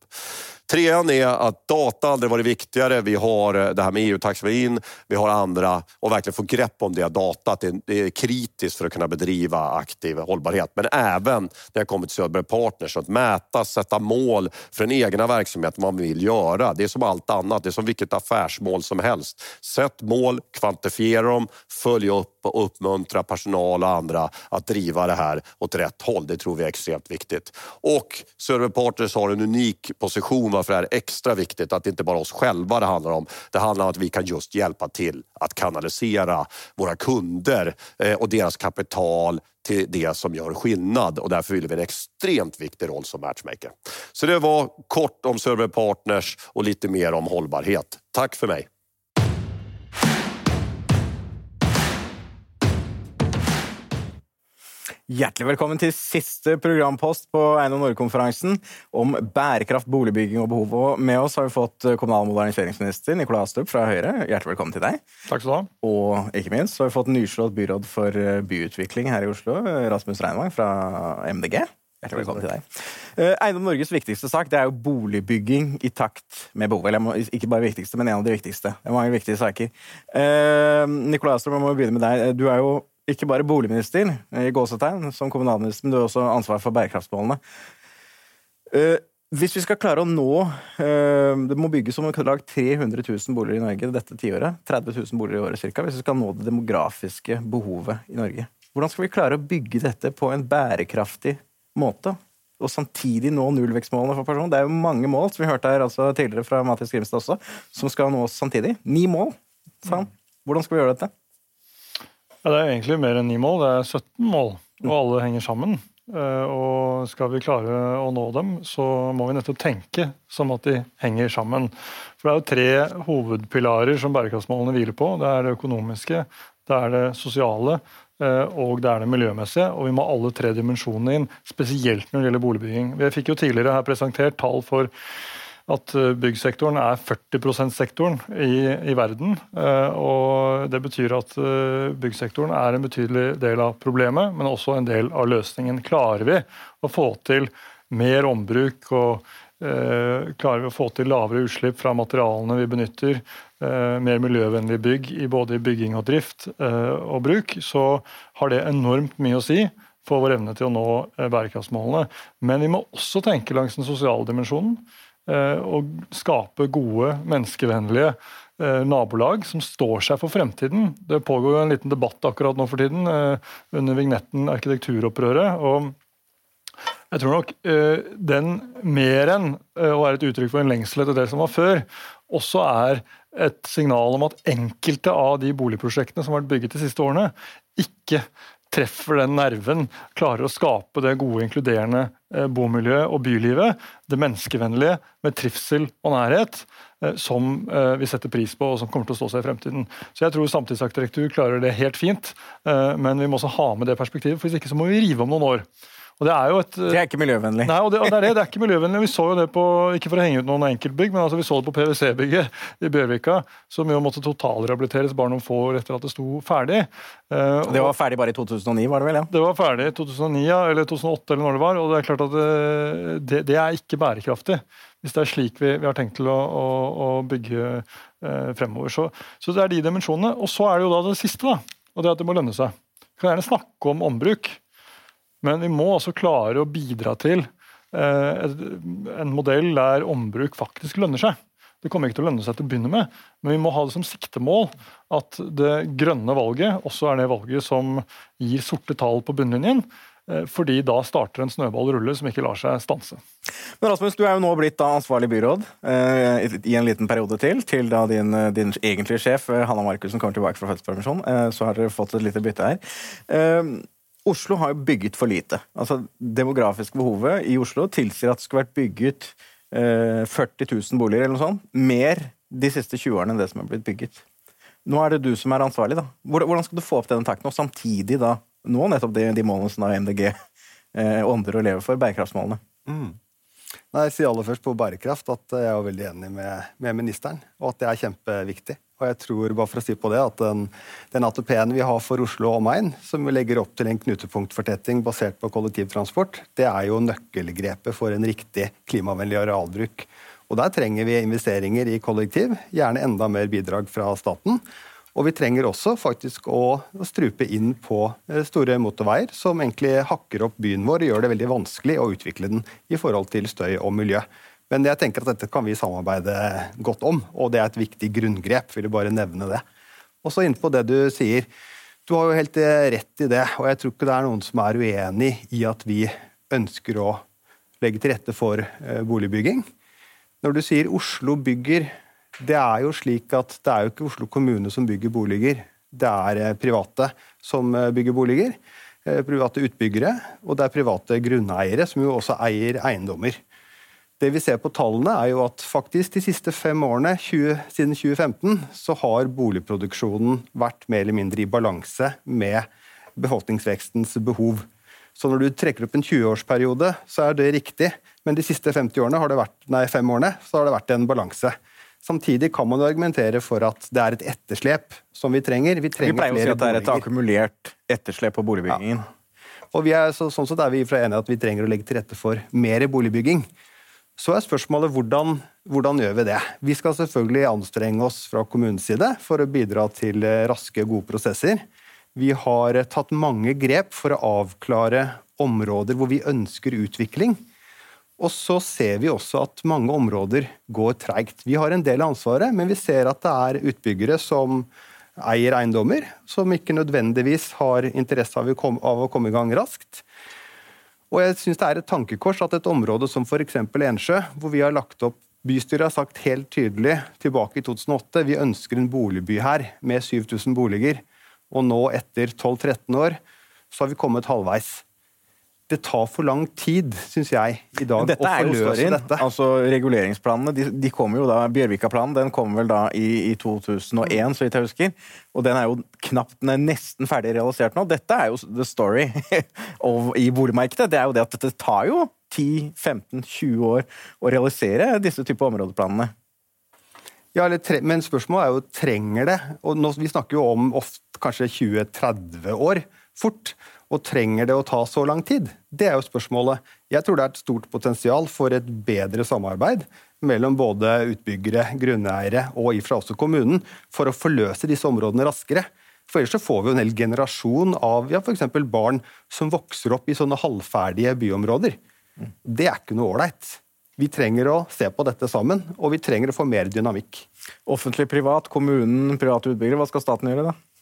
Trean är att data aldrig varit viktigare. Vi har eh, det här med EU-taxonomin, vi har andra och verkligen få grepp om det datat. Det, är kritiskt för att kunna bedriva aktiv hållbarhet. Men även när det kommer till Söderberg Partners, att mäta, sätta mål för den egna verksamhet man vill göra. Det är som allt annat, det är som vilket affärsmål som helst. Sätt mål, kvantifiera dem, följ upp och uppmuntra personal och andra att driva det här åt rätt håll. Det tror vi är extremt viktigt. Och Survey Partners har en unik position varför det är extra viktigt att det inte bara oss själva det handlar om. Det handlar om att vi kan just hjälpa till att kanalisera våra kunder eh, och deras kapital till det som gör skillnad och därför fyller vi en extremt viktig roll som matchmaker. Så det var kort om Survey Partners och lite mer om hållbarhet. Tack för mig! Hjertelig velkommen til siste programpost på Eiendom Norge-konferansen om bærekraft, boligbygging og behov. Og med oss har vi fått kommunal- og moderniseringsminister Nikolai Astrup fra Høyre. Hjertelig velkommen til deg. Takk skal du ha. Og ikke minst så har vi fått nyslått byråd for byutvikling her i Oslo, Rasmus Reinvang fra MDG. Hjertelig velkommen til deg. Eiendom Norges viktigste sak det er jo boligbygging i takt med behov. Eller ikke bare viktigste, men en av de viktigste. Det er mange viktige saker. Nikolai Astrup, jeg må begynne med deg. Du er jo ikke bare boligminister i gåsetegn som kommunalminister, men du har også ansvar for bærekraftsmålene. Hvis vi skal klare å nå Det må bygges om lag 300 000 boliger i Norge dette tiåret. 30 000 boliger i året cirka, hvis vi skal nå det demografiske behovet i Norge. Hvordan skal vi klare å bygge dette på en bærekraftig måte? Og samtidig nå nullvekstmålene for personen. Det er jo mange mål, som vi hørte her altså tidligere fra Mathias Grimstad også, som skal nås samtidig. Ni mål, sa han. Hvordan skal vi gjøre dette? Ja, det er egentlig mer enn ni mål, det er 17 mål, og alle henger sammen. Og skal vi klare å nå dem, så må vi nettopp tenke som at de henger sammen. For det er jo tre hovedpilarer som bærekraftsmålene hviler på. Det er det økonomiske, det er det sosiale og det er det miljømessige. Og vi må alle tre dimensjonene inn, spesielt når det gjelder boligbygging. Vi fikk jo tidligere her presentert tall for at byggsektoren er 40 %-sektoren i, i, verden. og Det betyr at byggsektoren er en betydelig del av problemet, men også en del av løsningen. Klarer vi å få til mer ombruk og klarer vi å få til lavere utslipp fra materialene vi benytter, mer miljøvennlige bygg i både bygging og drift og bruk, så har det enormt mye å si for vår evne til å nå bærekraftsmålene. Men vi må også tenke langs den sosiale dimensjonen og skape gode, menneskevennlige nabolag som står seg for fremtiden. Det pågår jo en liten debatt akkurat nå for tiden under vignetten Arkitekturopprøret. og jeg tror nok den mer enn å være et uttrykk for en lengsel etter det som var før, også er et signal om at enkelte av de boligprosjektene som har vært bygget de siste årene, ikke treffer den nerven, klarer å skape det gode, inkluderende bomiljøet og bylivet, det menneskevennlige med trivsel og nærhet, som vi setter pris på og som kommer til å stå seg i fremtiden. Så jeg tror samtidsarkitektur klarer det helt fint, men vi må også ha med det perspektivet, for hvis ikke så må vi rive om noen år. Og Det er jo et... Det er ikke miljøvennlig. Nei, og det, og det, er det, det er ikke miljøvennlig. Vi så jo det på, ikke for å henge ut noen enkeltbygg, men altså vi så det på PwC-bygget i Bjørvika, som jo måtte totalrehabiliteres bare noen få år etter at det sto ferdig. Uh, det var ferdig bare i 2009, var det vel? ja? Det var ferdig i 2009, ja, eller 2008, eller når det var. Og det er klart at det, det er ikke bærekraftig. Hvis det er slik vi, vi har tenkt til å, å, å bygge uh, fremover. Så, så, det er de dimensjonene. Og så er det jo da det siste, da. Og det er at det må lønne seg. Vi kan gjerne snakke om ombruk. Men vi må også klare å bidra til en modell der ombruk faktisk lønner seg. Det kommer ikke til å lønne seg til å begynne med, men vi må ha det som siktemål at det grønne valget også er det valget som gir sorte tall på bunnlinjen. Fordi da starter en snøballrulle som ikke lar seg stanse. Men Rasmus, Du er jo nå blitt ansvarlig byråd eh, i en liten periode til. Til da din, din egentlige sjef Hanna Markussen kommer tilbake fra fødselspermisjon. Eh, så har dere fått et lite bytte her. Oslo har jo bygget for lite. Altså, demografiske behovet i Oslo tilsier at det skulle vært bygget eh, 40 000 boliger eller noe sånt. Mer de siste 20 årene enn det som er blitt bygget. Nå er det du som er ansvarlig. da. Hvordan skal du få opp denne takten, og samtidig da nå nettopp de, de målene som da MDG eh, og lever for, bærekraftsmålene? Mm. Nei, Jeg sier aller først på bærekraft at jeg er veldig enig med, med ministeren, og at det er kjempeviktig. Og jeg tror, bare for å si på det, at den, den ATP-en vi har for Oslo og omegn, som vi legger opp til en knutepunktfortetting basert på kollektivtransport, det er jo nøkkelgrepet for en riktig klimavennlig arealbruk Og Der trenger vi investeringer i kollektiv, gjerne enda mer bidrag fra staten. Og vi trenger også faktisk å strupe inn på eh, store motorveier, som egentlig hakker opp byen vår og gjør det veldig vanskelig å utvikle den i forhold til støy og miljø. Men jeg tenker at dette kan vi samarbeide godt om, og det er et viktig grunngrep. vil jeg bare nevne det. Og så inn på det du sier. Du har jo helt eh, rett i det, og jeg tror ikke det er noen som er uenig i at vi ønsker å legge til rette for eh, boligbygging. Når du sier Oslo bygger det er jo slik at det er jo ikke Oslo kommune som bygger boliger. Det er eh, private som eh, bygger boliger. Eh, private utbyggere, og det er private grunneiere som jo også eier eiendommer. Det vi ser på tallene, er jo at faktisk de siste fem årene, 20, siden 2015, så har boligproduksjonen vært mer eller mindre i balanse med befolkningsvekstens behov. Så når du trekker opp en 20-årsperiode, så er det riktig, men de siste 50 årene har det vært, nei, fem årene så har det vært en balanse. Samtidig kan man jo argumentere for at det er et etterslep som vi trenger. Vi, trenger vi pleier å si at det er et akkumulert etterslep på boligbyggingen. Ja. Og er, så, sånn sett er vi fra enige at vi trenger å legge til rette for mer boligbygging. Så er spørsmålet hvordan, hvordan gjør vi det? Vi skal selvfølgelig anstrenge oss fra kommunens side for å bidra til eh, raske, gode prosesser. Vi har tatt mange grep for å avklare områder hvor vi ønsker utvikling. Og så ser vi også at mange områder går treigt. Vi har en del av ansvaret, men vi ser at det er utbyggere som eier eiendommer, som ikke nødvendigvis har interesse av å komme i gang raskt. Og jeg synes det er et tankekors at et område som f.eks. Ensjø, hvor vi har lagt opp Bystyret har sagt helt tydelig tilbake i 2008 vi ønsker en boligby her med 7000 boliger. Og nå, etter 12-13 år, så har vi kommet halvveis det tar for lang tid, syns jeg, i dag forløse dette. Altså, reguleringsplanene de, de kommer jo da, Bjørvika-planen den kom vel da i, i 2001, så vidt jeg husker. Og den er jo knapt, den er nesten ferdig realisert nå. Dette er jo the story [laughs] i boligmarkedet. Det er jo det at dette tar jo 10-15-20 år å realisere disse typer områdeplanene. Ja, Men spørsmålet er jo trenger det? Og nå, Vi snakker jo om ofte, kanskje 20-30 år fort. Og trenger det å ta så lang tid? Det er jo spørsmålet. Jeg tror det er et stort potensial for et bedre samarbeid mellom både utbyggere, grunneiere og ifra også kommunen for å forløse disse områdene raskere. For ellers så får vi en hel generasjon av ja, f.eks. barn som vokser opp i sånne halvferdige byområder. Det er ikke noe ålreit. Vi trenger å se på dette sammen, og vi trenger å få mer dynamikk. Offentlig-privat, kommunen, private utbyggere. Hva skal staten gjøre, da?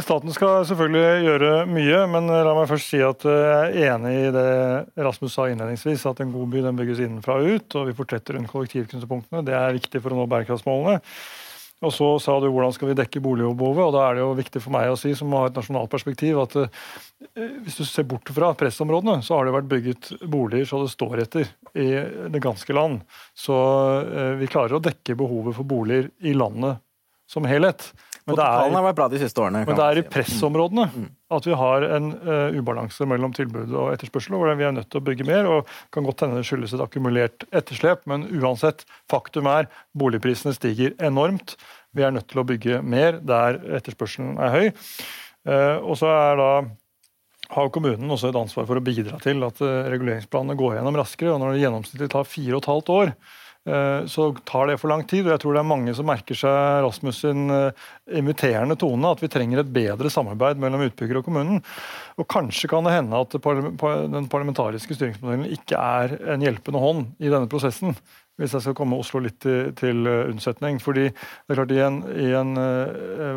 Staten skal selvfølgelig gjøre mye, men la meg først si at jeg er enig i det Rasmus sa innledningsvis, at en god by den bygges innenfra og ut, og vi fortetter rundt kollektivknutepunktene. Det er viktig for å nå bærekraftsmålene. Og så sa du hvordan skal vi dekke boligbehovet, og da er det jo viktig for meg å si, som har et nasjonalt perspektiv, at eh, hvis du ser bort fra pressområdene, så har det vært bygget boliger så det står etter i det ganske land. Så eh, vi klarer å dekke behovet for boliger i landet som helhet. Men det, er, har vært bra de siste årene. Men det er i pressområdene mm. at vi har en uh, ubalanse mellom tilbud og etterspørsel, hvor vi er nødt til å bygge mer. og kan godt hende det skyldes et akkumulert etterslep, men uansett, faktum er boligprisene stiger enormt. Vi er nødt til å bygge mer der etterspørselen er høy. Uh, og så er da har kommunen også et ansvar for å bidra til at uh, reguleringsplanene går gjennom raskere. og Når det gjennomsnittlig tar fire og et halvt år, Eh, så tar det for lang tid. og Jeg tror det er mange som merker seg Rasmus sin eh, inviterende tone, at vi trenger et bedre samarbeid mellom utbygger og kommunen. Og Kanskje kan det hende at den parlamentariske styringsmodellen ikke er en hjelpende hånd i denne prosessen. Hvis jeg skal komme Oslo litt til, til eh, unnsetning. fordi det er klart I en, i en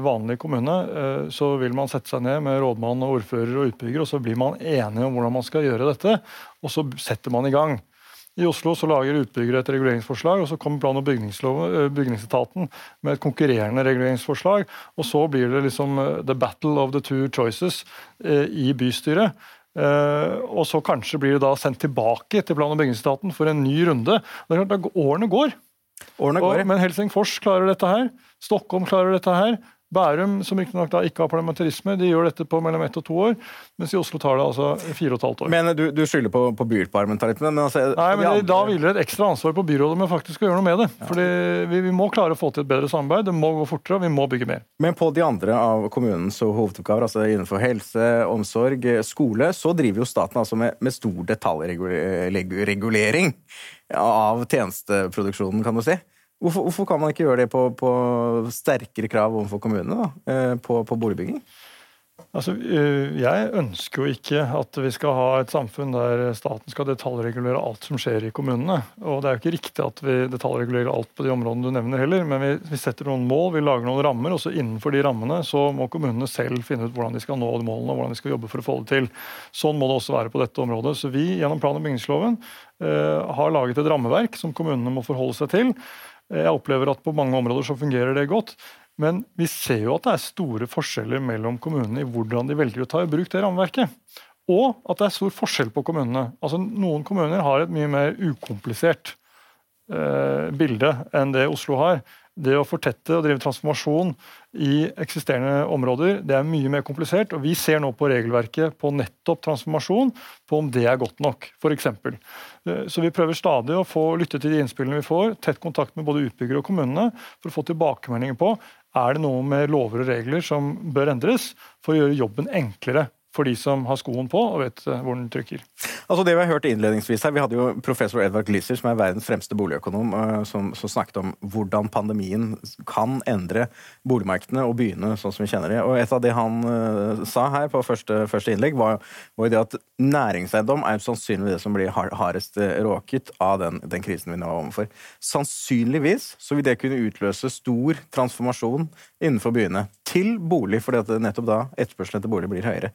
vanlig kommune så vil man sette seg ned med rådmann, og ordfører og utbygger, og så blir man enige om hvordan man skal gjøre dette. Og så setter man i gang. I Oslo så lager utbyggere et reguleringsforslag, og så kommer plan- og eh, bygningsetaten med et konkurrerende reguleringsforslag. Og så blir det liksom eh, the battle of the two choices eh, i bystyret. Og så kanskje blir det da sendt tilbake til plan- og bygningsetaten for en ny runde. Det er klart, Årene går. Årene går. Og, men Helsingfors klarer dette her. Stockholm klarer dette her. Bærum, som riktignok ikke, ikke har parlamentarisme, de gjør dette på mellom ett og to år, mens i Oslo tar det altså fire og et halvt år. Men du, du skylder på, på byparlamentarismen? men altså Nei, men det, Da andre- hviler det et ekstra ansvar på byrådet med faktisk å gjøre noe med det. Fordi vi, vi må klare å få til et bedre samarbeid, det må gå fortere, og vi må bygge mer. Men på de andre av kommunens hovedoppgaver, altså innenfor helse, omsorg, skole, så driver jo staten altså med, med stor detaljregulering av tjenesteproduksjonen, kan du si. Hvorfor, hvorfor kan man ikke gjøre det på, på sterkere krav overfor kommunene eh, på, på boligbygging? Altså, øh, Jeg ønsker jo ikke at vi skal ha et samfunn der staten skal detaljregulere alt som skjer i kommunene. Og det er jo ikke riktig at vi detaljregulerer alt på de områdene du nevner heller, men vi, vi setter noen mål, vi lager noen rammer, og så innenfor de rammene så må kommunene selv finne ut hvordan de skal nå de målene og hvordan de skal jobbe for å få det til. Sånn må det også være på dette området. Så vi gjennom plan- og bygningsloven øh, har laget et rammeverk som kommunene må forholde seg til. Jeg opplever at på mange områder så fungerer det godt. Men vi ser jo at det er store forskjeller mellom kommunene i hvordan de velger å ta i bruk det rammeverket. Og at det er stor forskjell på kommunene. Altså Noen kommuner har et mye mer ukomplisert eh, bilde enn det Oslo har. Det å fortette og drive transformasjon i eksisterende områder det er mye mer komplisert. og Vi ser nå på regelverket på nettopp transformasjon, på om det er godt nok, f.eks. Så vi prøver stadig å få lytte til de innspillene vi får, tett kontakt med både utbyggere og kommunene, for å få tilbakemeldinger på er det noe med lover og regler som bør endres for å gjøre jobben enklere for de som har skoen på og vet eh, hvor den trykker. Altså det Vi har hørt innledningsvis her, vi hadde jo professor Edvard Glisser, som er verdens fremste boligøkonom, eh, som, som snakket om hvordan pandemien kan endre boligmarkedene og byene sånn som vi kjenner de. Og Et av det han uh, sa her på første, første innlegg, var, var det at næringseiendom er sannsynligvis det som blir har- hardest eh, råket av den, den krisen vi nå er overfor. Sannsynligvis så vil det kunne utløse stor transformasjon innenfor byene til bolig, fordi at nettopp da etterspørselen etter bolig blir høyere.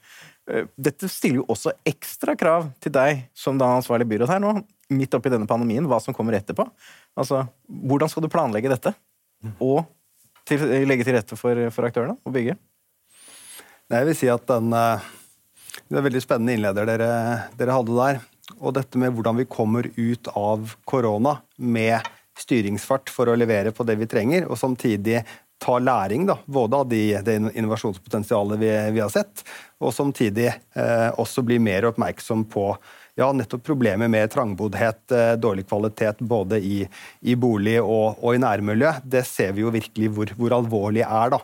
Eh, Dette stiller jo også ekstra krav til deg som da ansvarlig byråd her nå, midt oppi denne pandemien, hva som kommer etterpå. Altså, Hvordan skal du planlegge dette, og til, legge til rette for, for aktørene å bygge? Jeg vil si at den, eh, Det er veldig spennende innleder dere, dere hadde der. Og dette med hvordan vi kommer ut av korona med styringsfart for å levere på det vi trenger, og samtidig ta læring da, både av de, det innovasjonspotensialet vi, vi har sett, og samtidig eh, også bli mer oppmerksom på ja, nettopp problemet med trangboddhet, eh, dårlig kvalitet både i, i bolig og, og i nærmiljø. Det ser vi jo virkelig hvor, hvor alvorlig er. da.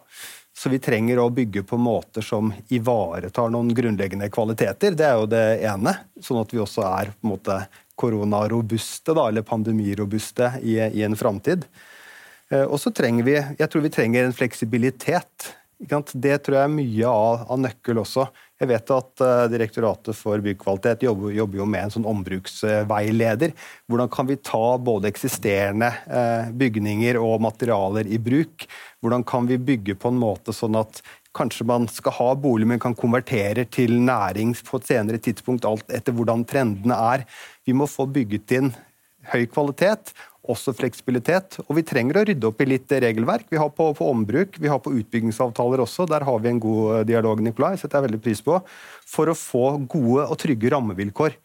Så vi trenger å bygge på måter som ivaretar noen grunnleggende kvaliteter. Det er jo det ene, sånn at vi også er på en måte koronarobuste, da, eller pandemirobuste, i, i en framtid. Eh, Og så trenger vi jeg tror vi trenger en fleksibilitet. Det tror jeg er mye av, av nøkkel også. Jeg vet at eh, Direktoratet for byggkvalitet jobber, jobber jo med en sånn ombruksveileder. Hvordan kan vi ta både eksisterende eh, bygninger og materialer i bruk? Hvordan kan vi bygge på en måte sånn at kanskje man skal ha bolig, men kan konvertere til næring på et senere tidspunkt, alt etter hvordan trendene er. Vi må få bygget inn høy kvalitet, også fleksibilitet. Og vi trenger å rydde opp i litt regelverk. Vi har på, på ombruk, vi har på utbyggingsavtaler også. Der har vi en god dialog, Nikolai, setter jeg veldig pris på. For å få gode og trygge rammevilkår.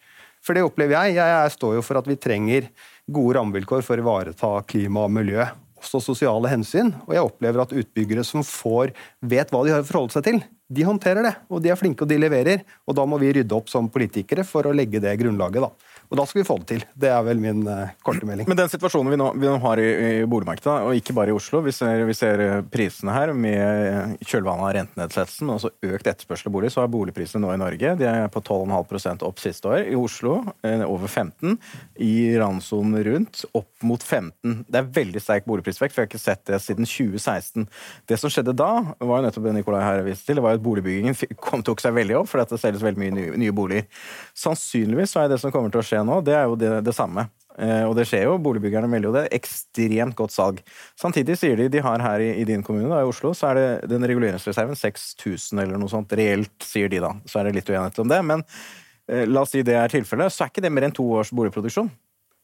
For det opplever jeg. Jeg, jeg står jo for at vi trenger gode rammevilkår for å ivareta klima og miljø. Også sosiale hensyn. Og jeg opplever at utbyggere som får, vet hva de har å forholde seg til, de håndterer det. Og de er flinke, og de leverer. Og da må vi rydde opp som politikere for å legge det grunnlaget, da. Og da skal vi få det til. Det er vel min uh, korte melding. Men den situasjonen vi nå, vi nå har i, i boligmarkedet, og ikke bare i Oslo Vi ser, vi ser eh, prisene her med kjølvannet av rentenedsettelsen, men også økt etterspørsel av bolig. Så er boligprisene nå i Norge de er på 12,5% opp siste år. I Oslo eh, over 15 I randsonen rundt opp mot 15 Det er veldig sterk boligprisvekst. jeg har ikke sett det siden 2016. Det som skjedde da, var jo nettopp det Nikolai her viste til, det var at boligbyggingen [laughs] kom, tok seg veldig opp fordi det selges veldig mye nye, nye boliger. Sannsynligvis er det som kommer til å skje nå, det er jo det, det samme. Eh, og det skjer jo, Boligbyggerne melder jo det. Ekstremt godt salg. Samtidig sier de de har her i, i din kommune, da, i Oslo, så er det den reguleringsreserven 6000 eller noe sånt. Reelt, sier de da. Så er det litt uenighet om det. Men eh, la oss si det er tilfellet, så er ikke det mer enn to års boligproduksjon.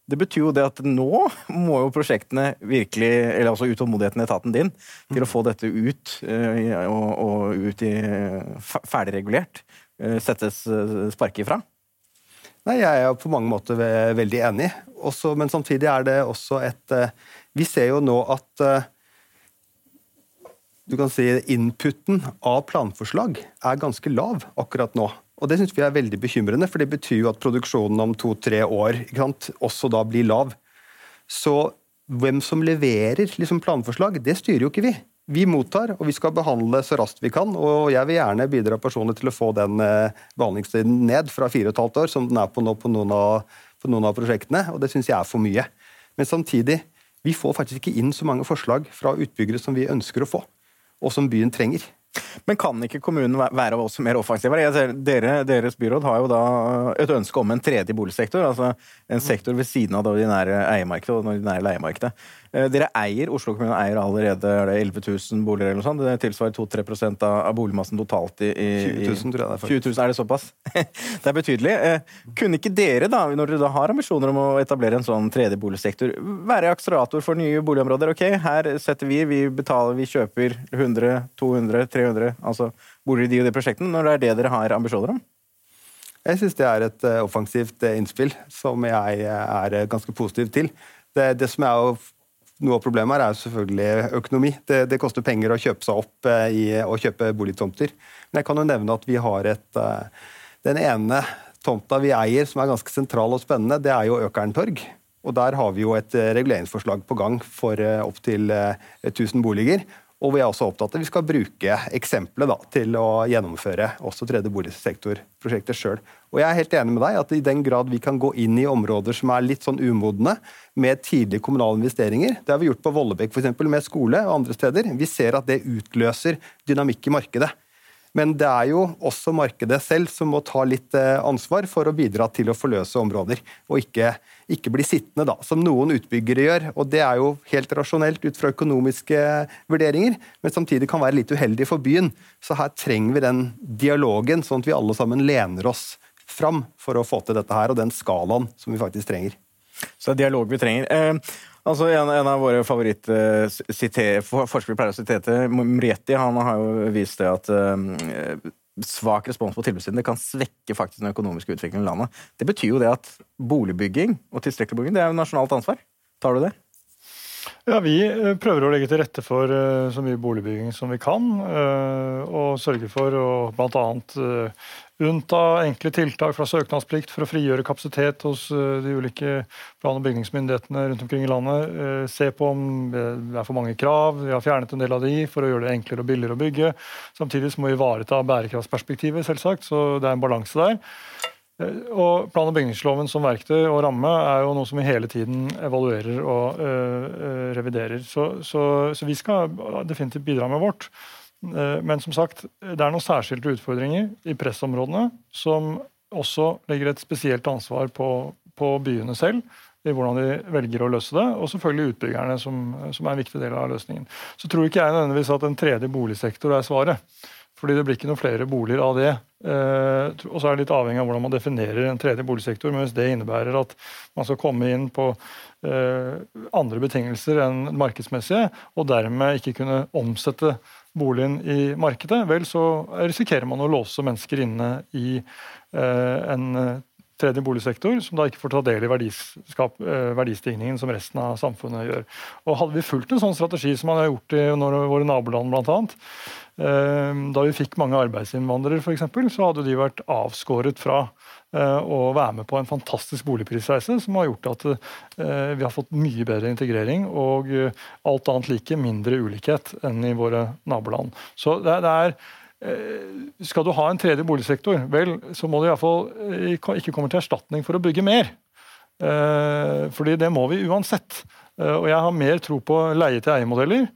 Det betyr jo det at nå må jo prosjektene virkelig, eller altså utålmodigheten i etaten din, til å få dette ut eh, og, og ut i ferdigregulert, eh, settes sparket sparke ifra. Nei, Jeg er på mange måter veldig enig, også, men samtidig er det også et eh, Vi ser jo nå at eh, du kan si inputen av planforslag er ganske lav akkurat nå. Og Det syns vi er veldig bekymrende, for det betyr jo at produksjonen om to-tre år sant, også da blir lav. Så hvem som leverer liksom planforslag, det styrer jo ikke vi. Vi mottar, og vi skal behandle så raskt vi kan. Og jeg vil gjerne bidra personlig til å få den eh, behandlingstiden ned fra fire og et halvt år, som den er på nå på noen av, på noen av prosjektene, og det syns jeg er for mye. Men samtidig, vi får faktisk ikke inn så mange forslag fra utbyggere som vi ønsker å få, og som byen trenger. Men kan ikke kommunen være også mer offensiv? Dere, deres byråd har jo da et ønske om en tredje boligsektor, altså en sektor ved siden av det ordinære eiermarkedet og det ordinære leiemarkedet. Eh, dere eier, Oslo kommune eier allerede er det 11 000 boliger, eller noe sånt. Det tilsvarer 2-3 av, av boligmassen totalt i, i 20 000, tror jeg det er. Faktisk. 20 000, er det såpass? [laughs] det er betydelig. Eh, kunne ikke dere, da, når dere da har ambisjoner om å etablere en sånn tredje boligsektor, være akselerator for nye boligområder? Ok, her setter vi, vi betaler, vi kjøper 100, 200, 300 altså boliger i de og de prosjektene, når det er det dere har ambisjoner om? Jeg syns det er et uh, offensivt innspill som jeg er ganske positiv til. Det, det som er jo noe av problemet her er selvfølgelig økonomi. Det, det, koster penger å kjøpe seg opp eh, i å kjøpe boligtomter. Men jeg kan jo nevne at vi har et eh, Den ene tomta vi eier som er ganske sentral og spennende, det er jo Økern torg. Og der har vi jo et eh, reguleringsforslag på gang for opptil 1000 boliger. Og vi er også opptatt av at vi skal bruke eksempelet til å gjennomføre også tredje boligsektorprosjektet sjøl. Og jeg er helt enig med deg at i den grad vi kan gå inn i områder som er litt sånn umodne, med tidlige kommunale investeringer, det har vi gjort på Vollebekk f.eks. med skole og andre steder, vi ser at det utløser dynamikk i markedet. Men det er jo også markedet selv som må ta litt eh, ansvar for å bidra til å forløse områder, og ikke, ikke bli sittende, da, som noen utbyggere gjør. Og Det er jo helt rasjonelt ut fra økonomiske vurderinger, men samtidig kan være litt uheldig for byen. Så her trenger vi den dialogen, sånn at vi alle sammen lener oss fram for å få til dette her, og den skalaen som vi faktisk trenger. Så det er dialog vi trenger. Eh, Altså, en, en, av våre favorittforskere uh, pleier å sitere Mrieti, han har jo vist det at uh, svak respons på tilbudssiden det kan svekke faktisk den økonomiske utviklingen i landet. Det betyr jo det at boligbygging og tilstrekkelig bygging det er jo nasjonalt ansvar. Tar du det? Ja, Vi eh, prøver å legge til rette for uh, så mye boligbygging som vi kan. Uh, og sørge for å bl.a. Unnta enkle tiltak fra søknadsplikt for å frigjøre kapasitet hos de ulike plan- og bygningsmyndighetene rundt omkring i landet. Se på om det er for mange krav. Vi har fjernet en del av de for å gjøre det enklere og billigere å bygge. Samtidig må vi ivareta bærekraftsperspektivet, selvsagt, så det er en balanse der. Eh, og Plan- og bygningsloven som verktøy og ramme er jo noe som vi hele tiden evaluerer og øh, reviderer. Så, så, så, vi skal definitivt bidra med vårt. Men som sagt, det er noen særskilte utfordringer i pressområdene som også legger et spesielt ansvar på, på byene selv i hvordan de velger å løse det, og selvfølgelig utbyggerne, som, som er en viktig del av løsningen. Så tror ikke jeg nødvendigvis at en tredje boligsektor er svaret. Fordi det blir ikke noen flere boliger av det. Eh, og så er det litt avhengig av hvordan man definerer en tredje boligsektor. Men hvis det innebærer at man skal komme inn på eh, andre betingelser enn markedsmessige, og dermed ikke kunne omsette boligen i markedet, vel, så risikerer man å låse mennesker inne i eh, en tredje boligsektor, som da ikke får ta del i eh, verdistigningen som resten av samfunnet gjør. Og Hadde vi fulgt en sånn strategi som man har gjort i våre naboland, annet, eh, da vi fikk mange arbeidsinnvandrere, f.eks., så hadde de vært avskåret fra eh, å være med på en fantastisk boligprisreise som har gjort at vi har fått mye bedre integrering og alt annet like mindre ulikhet enn i våre naboland. Så det er skal du ha en tredje boligsektor, vel, så må du iallfall eh, ikke komme til erstatning for å bygge mer. Eh, fordi det må vi uansett. Og jeg har mer tro på leie-til-eie-modeller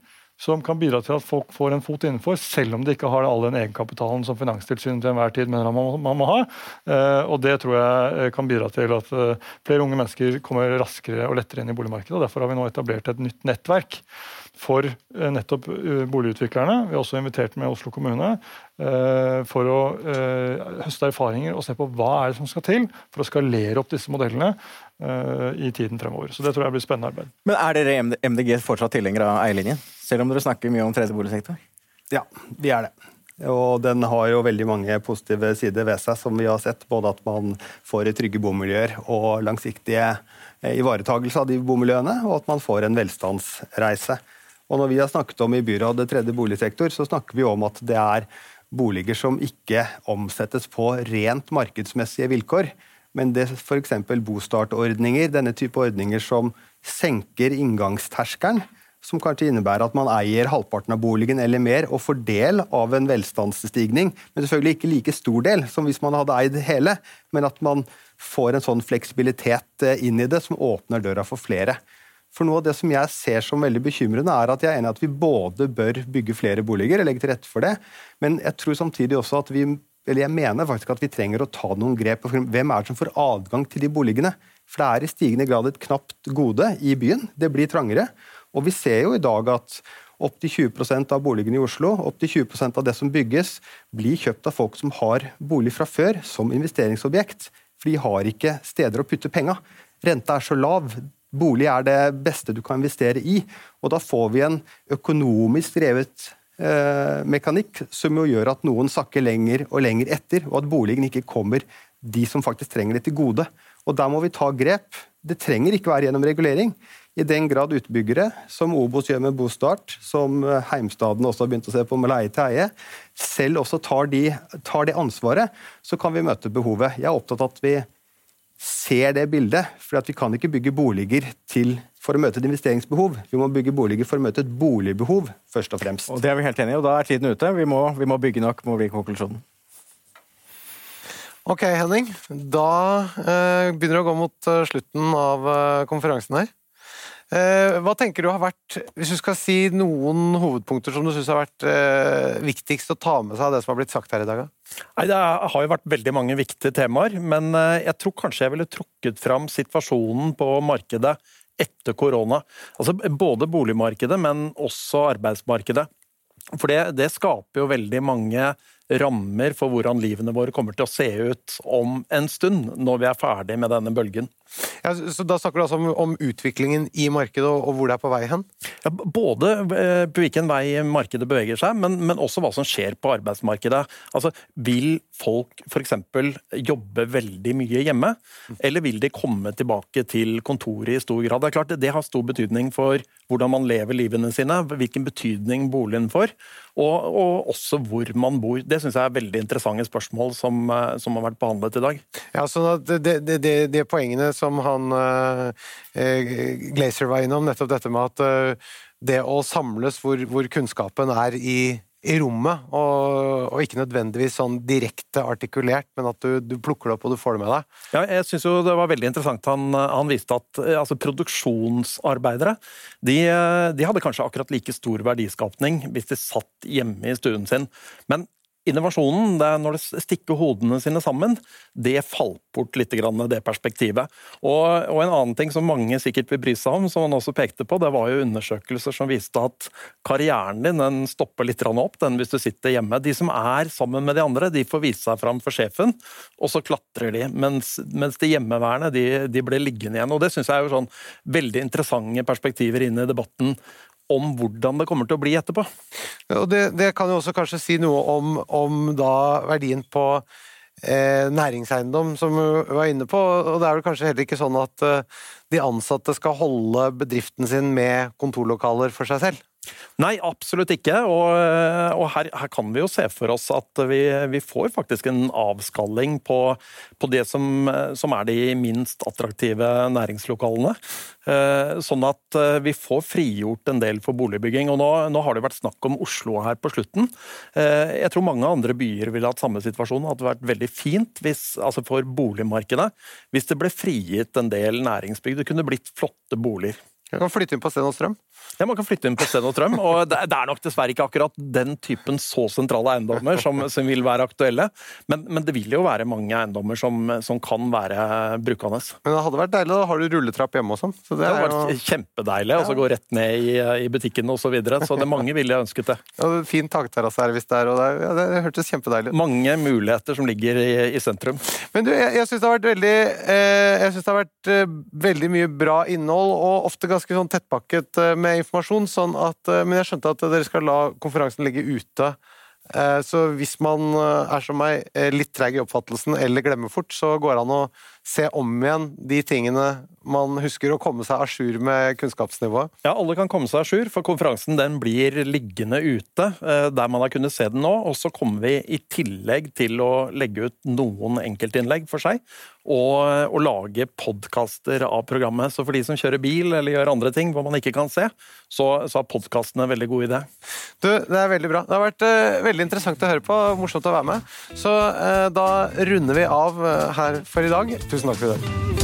som kan bidra til at folk får en fot innenfor, selv om de ikke har all den egenkapitalen som Finanstilsynet til enhver tid mener man må ha. Og Det tror jeg kan bidra til at flere unge mennesker kommer raskere og lettere inn i boligmarkedet. og Derfor har vi nå etablert et nytt nettverk for eh, nettopp eh, boligutviklerne. Vi har også invitert med Oslo kommune eh, for å høste erfaringer og se på hva er det som skal til for å skalere opp disse modellene i tiden fremover. Så Det tror jeg blir spennende arbeid. Men Er dere MDG fortsatt tilhengere av eierlinjen, selv om dere snakker mye om tredje boligsektor? Ja, vi er det. Og den har jo veldig mange positive sider ved seg, som vi har sett. Både at man får trygge bomiljøer og langsiktige ivaretagelse av de bomiljøene, og at man får en velstandsreise. Og når vi har snakket om i byrådet tredje boligsektor, så snakker vi om at det er boliger som ikke omsettes på rent markedsmessige vilkår. Men det f.eks. bostartordninger, denne type ordninger som senker inngangsterskelen, som kanskje innebærer at man eier halvparten av boligen eller mer og får del av en velstandsstigning, men selvfølgelig ikke like stor del som hvis man hadde eid hele, men at man får en sånn fleksibilitet eh, inn i det som åpner døra for flere. For noe av det som jeg ser som veldig bekymrende, er at jeg er enig i at vi både bør bygge flere boliger og legge til rette for det, men jeg tror samtidig også at vi eller jeg mener faktisk at vi trenger å ta noen grep. Hvem er det som får adgang til de boligene? For det er i stigende grad et knapt gode i byen. Det blir trangere. Og vi ser jo i dag at opptil 20% av boligene i Oslo, opptil 20% av det som bygges, blir kjøpt av folk som har bolig fra før, som investeringsobjekt. For de har ikke steder å putte penga. Renta er så lav. Bolig er det beste du kan investere i, og da får vi en økonomisk drevet eh, mekanikk som jo gjør at noen sakker lenger og lenger etter, og at boligen ikke kommer de som faktisk trenger det til gode. Og Der må vi ta grep. Det trenger ikke være gjennom regulering. I den grad utbyggere, som Obos gjør med Bostart, som eh, Heimstaden også har begynt å se på med leie til eie, selv også tar, de, tar det ansvaret, så kan vi møte behovet. Jeg er opptatt av at vi ser det bildet. For vi kan ikke bygge boliger til, for å møte et investeringsbehov. Vi må bygge boliger for å møte et boligbehov, først og fremst. Og Det er vi helt enige i, og da er tiden ute. Vi må, vi må bygge nok, må bli konklusjonen. Ok, Henning. Da eh, begynner det å gå mot uh, slutten av uh, konferansen her. Eh, hva tenker du har vært, Hvis du skal si noen hovedpunkter som du syns har vært eh, viktigst å ta med seg av det som har blitt sagt her i dag? Nei, Det har jo vært veldig mange viktige temaer, men eh, jeg tror kanskje jeg ville trukket fram situasjonen på markedet etter korona. Altså Både boligmarkedet, men også arbeidsmarkedet. For det, det skaper jo veldig mange rammer for hvordan livene våre kommer til å se ut om en stund, når vi er ferdig med denne bølgen. Ja, så Da snakker du altså om, om utviklingen i markedet og, og, hvor det er på vei hen? Ja, både eh, på hvilken vei markedet beveger seg, men, men, også hva som skjer på arbeidsmarkedet. Altså, Vil folk f.eks. jobbe veldig mye hjemme, eller vil de komme tilbake til kontoret i stor grad? Det er klart Det har stor betydning for hvordan man lever livene sine, hvilken betydning boligen får, og, og også hvor man bor. Det syns jeg er veldig interessante spørsmål som, eh, som, har vært behandlet i dag. Ja, så det, det, det, det poengene som han eh, Glazer var innom, nettopp dette med at eh, det å samles hvor, hvor kunnskapen er i, i rommet, og, og, ikke nødvendigvis sånn direkte artikulert, men at du, du, plukker det opp og du får det med deg. Ja, jeg synes jo det var veldig interessant. Han, han viste at eh, altså, produksjonsarbeidere de, de, hadde kanskje akkurat like stor verdiskapning hvis de satt hjemme i stuen sin, men Innovasjonen, det er når det stikker hodene sine sammen, det falt bort litt, det perspektivet. Og, og, en annen ting som mange sikkert vil bry seg om, som han også pekte på, det var jo undersøkelser som viste at karrieren din den stopper litt opp den hvis du sitter hjemme. De som er sammen med de andre, de får vise seg fram for sjefen, og så klatrer de. Mens, mens de hjemmeværende de, de ble liggende igjen. Og Det syns jeg er jo sånn veldig interessante perspektiver inn i debatten om hvordan det kommer til å bli etterpå. Det, det kan jo også kanskje si noe om, om da verdien på eh, næringseiendom, som vi var inne på. Og det er vel kanskje heller ikke sånn at eh, de ansatte skal holde bedriften sin med kontorlokaler for seg selv? Nei, absolutt ikke. Og, og her, her, kan vi jo se for oss at vi, vi får faktisk en avskalling på, på det som, som, er de minst attraktive næringslokalene. Eh, sånn at eh, vi får frigjort en del for boligbygging. Og nå, nå har det vært snakk om Oslo her på slutten. Eh, jeg tror mange andre byer ville hatt samme situasjon. Det hadde vært veldig fint hvis, altså for boligmarkedet hvis det ble frigitt en del næringsbygg. Det kunne blitt flotte boliger. Du kan flytte inn på Sten og Strøm. Ja, man kan flytte inn på Sten og Trøm. og Det er nok dessverre ikke akkurat den typen så sentrale eiendommer som, som vil være aktuelle. Men, men, det vil jo være mange eiendommer som, som kan være brukende. Men det hadde vært deilig, da har du rulletrapp hjemme og sånn. Så det, det hadde vært jo... kjempedeilig. Ja. gå rett ned i, i butikken osv. Så, videre. så det mange ville ønsket det. Ja, fin takterrasse her hvis det er, og det, ja, det hørtes kjempedeilig ut. Mange muligheter som ligger i, i sentrum. Men du, jeg, jeg syns det har vært veldig eh, Jeg synes det har vært eh, veldig mye bra innhold, og ofte ganske sånn tettpakket eh, med informasjon. Sånn at, eh, Men jeg skjønte at dere skal la konferansen ligge ute. Eh, så hvis man er som meg, litt treig i oppfattelsen eller glemmer fort, så går det an å se om igjen de tingene man husker, og komme seg à jour med kunnskapsnivået? Ja, alle kan komme seg à jour, for konferansen den blir liggende ute eh, der man har kunnet se den nå. Og så kommer vi i tillegg til å legge ut noen enkeltinnlegg for seg, og, og lage podkaster av programmet. Så for de som kjører bil eller gjør andre ting hvor man ikke kan se, så, så er podkastene en veldig god idé. Du, det er veldig bra. Det har vært uh, veldig interessant å høre på. Morsomt å være med. Så uh, da runder vi av uh, her for i dag. Tusen takk for i dag.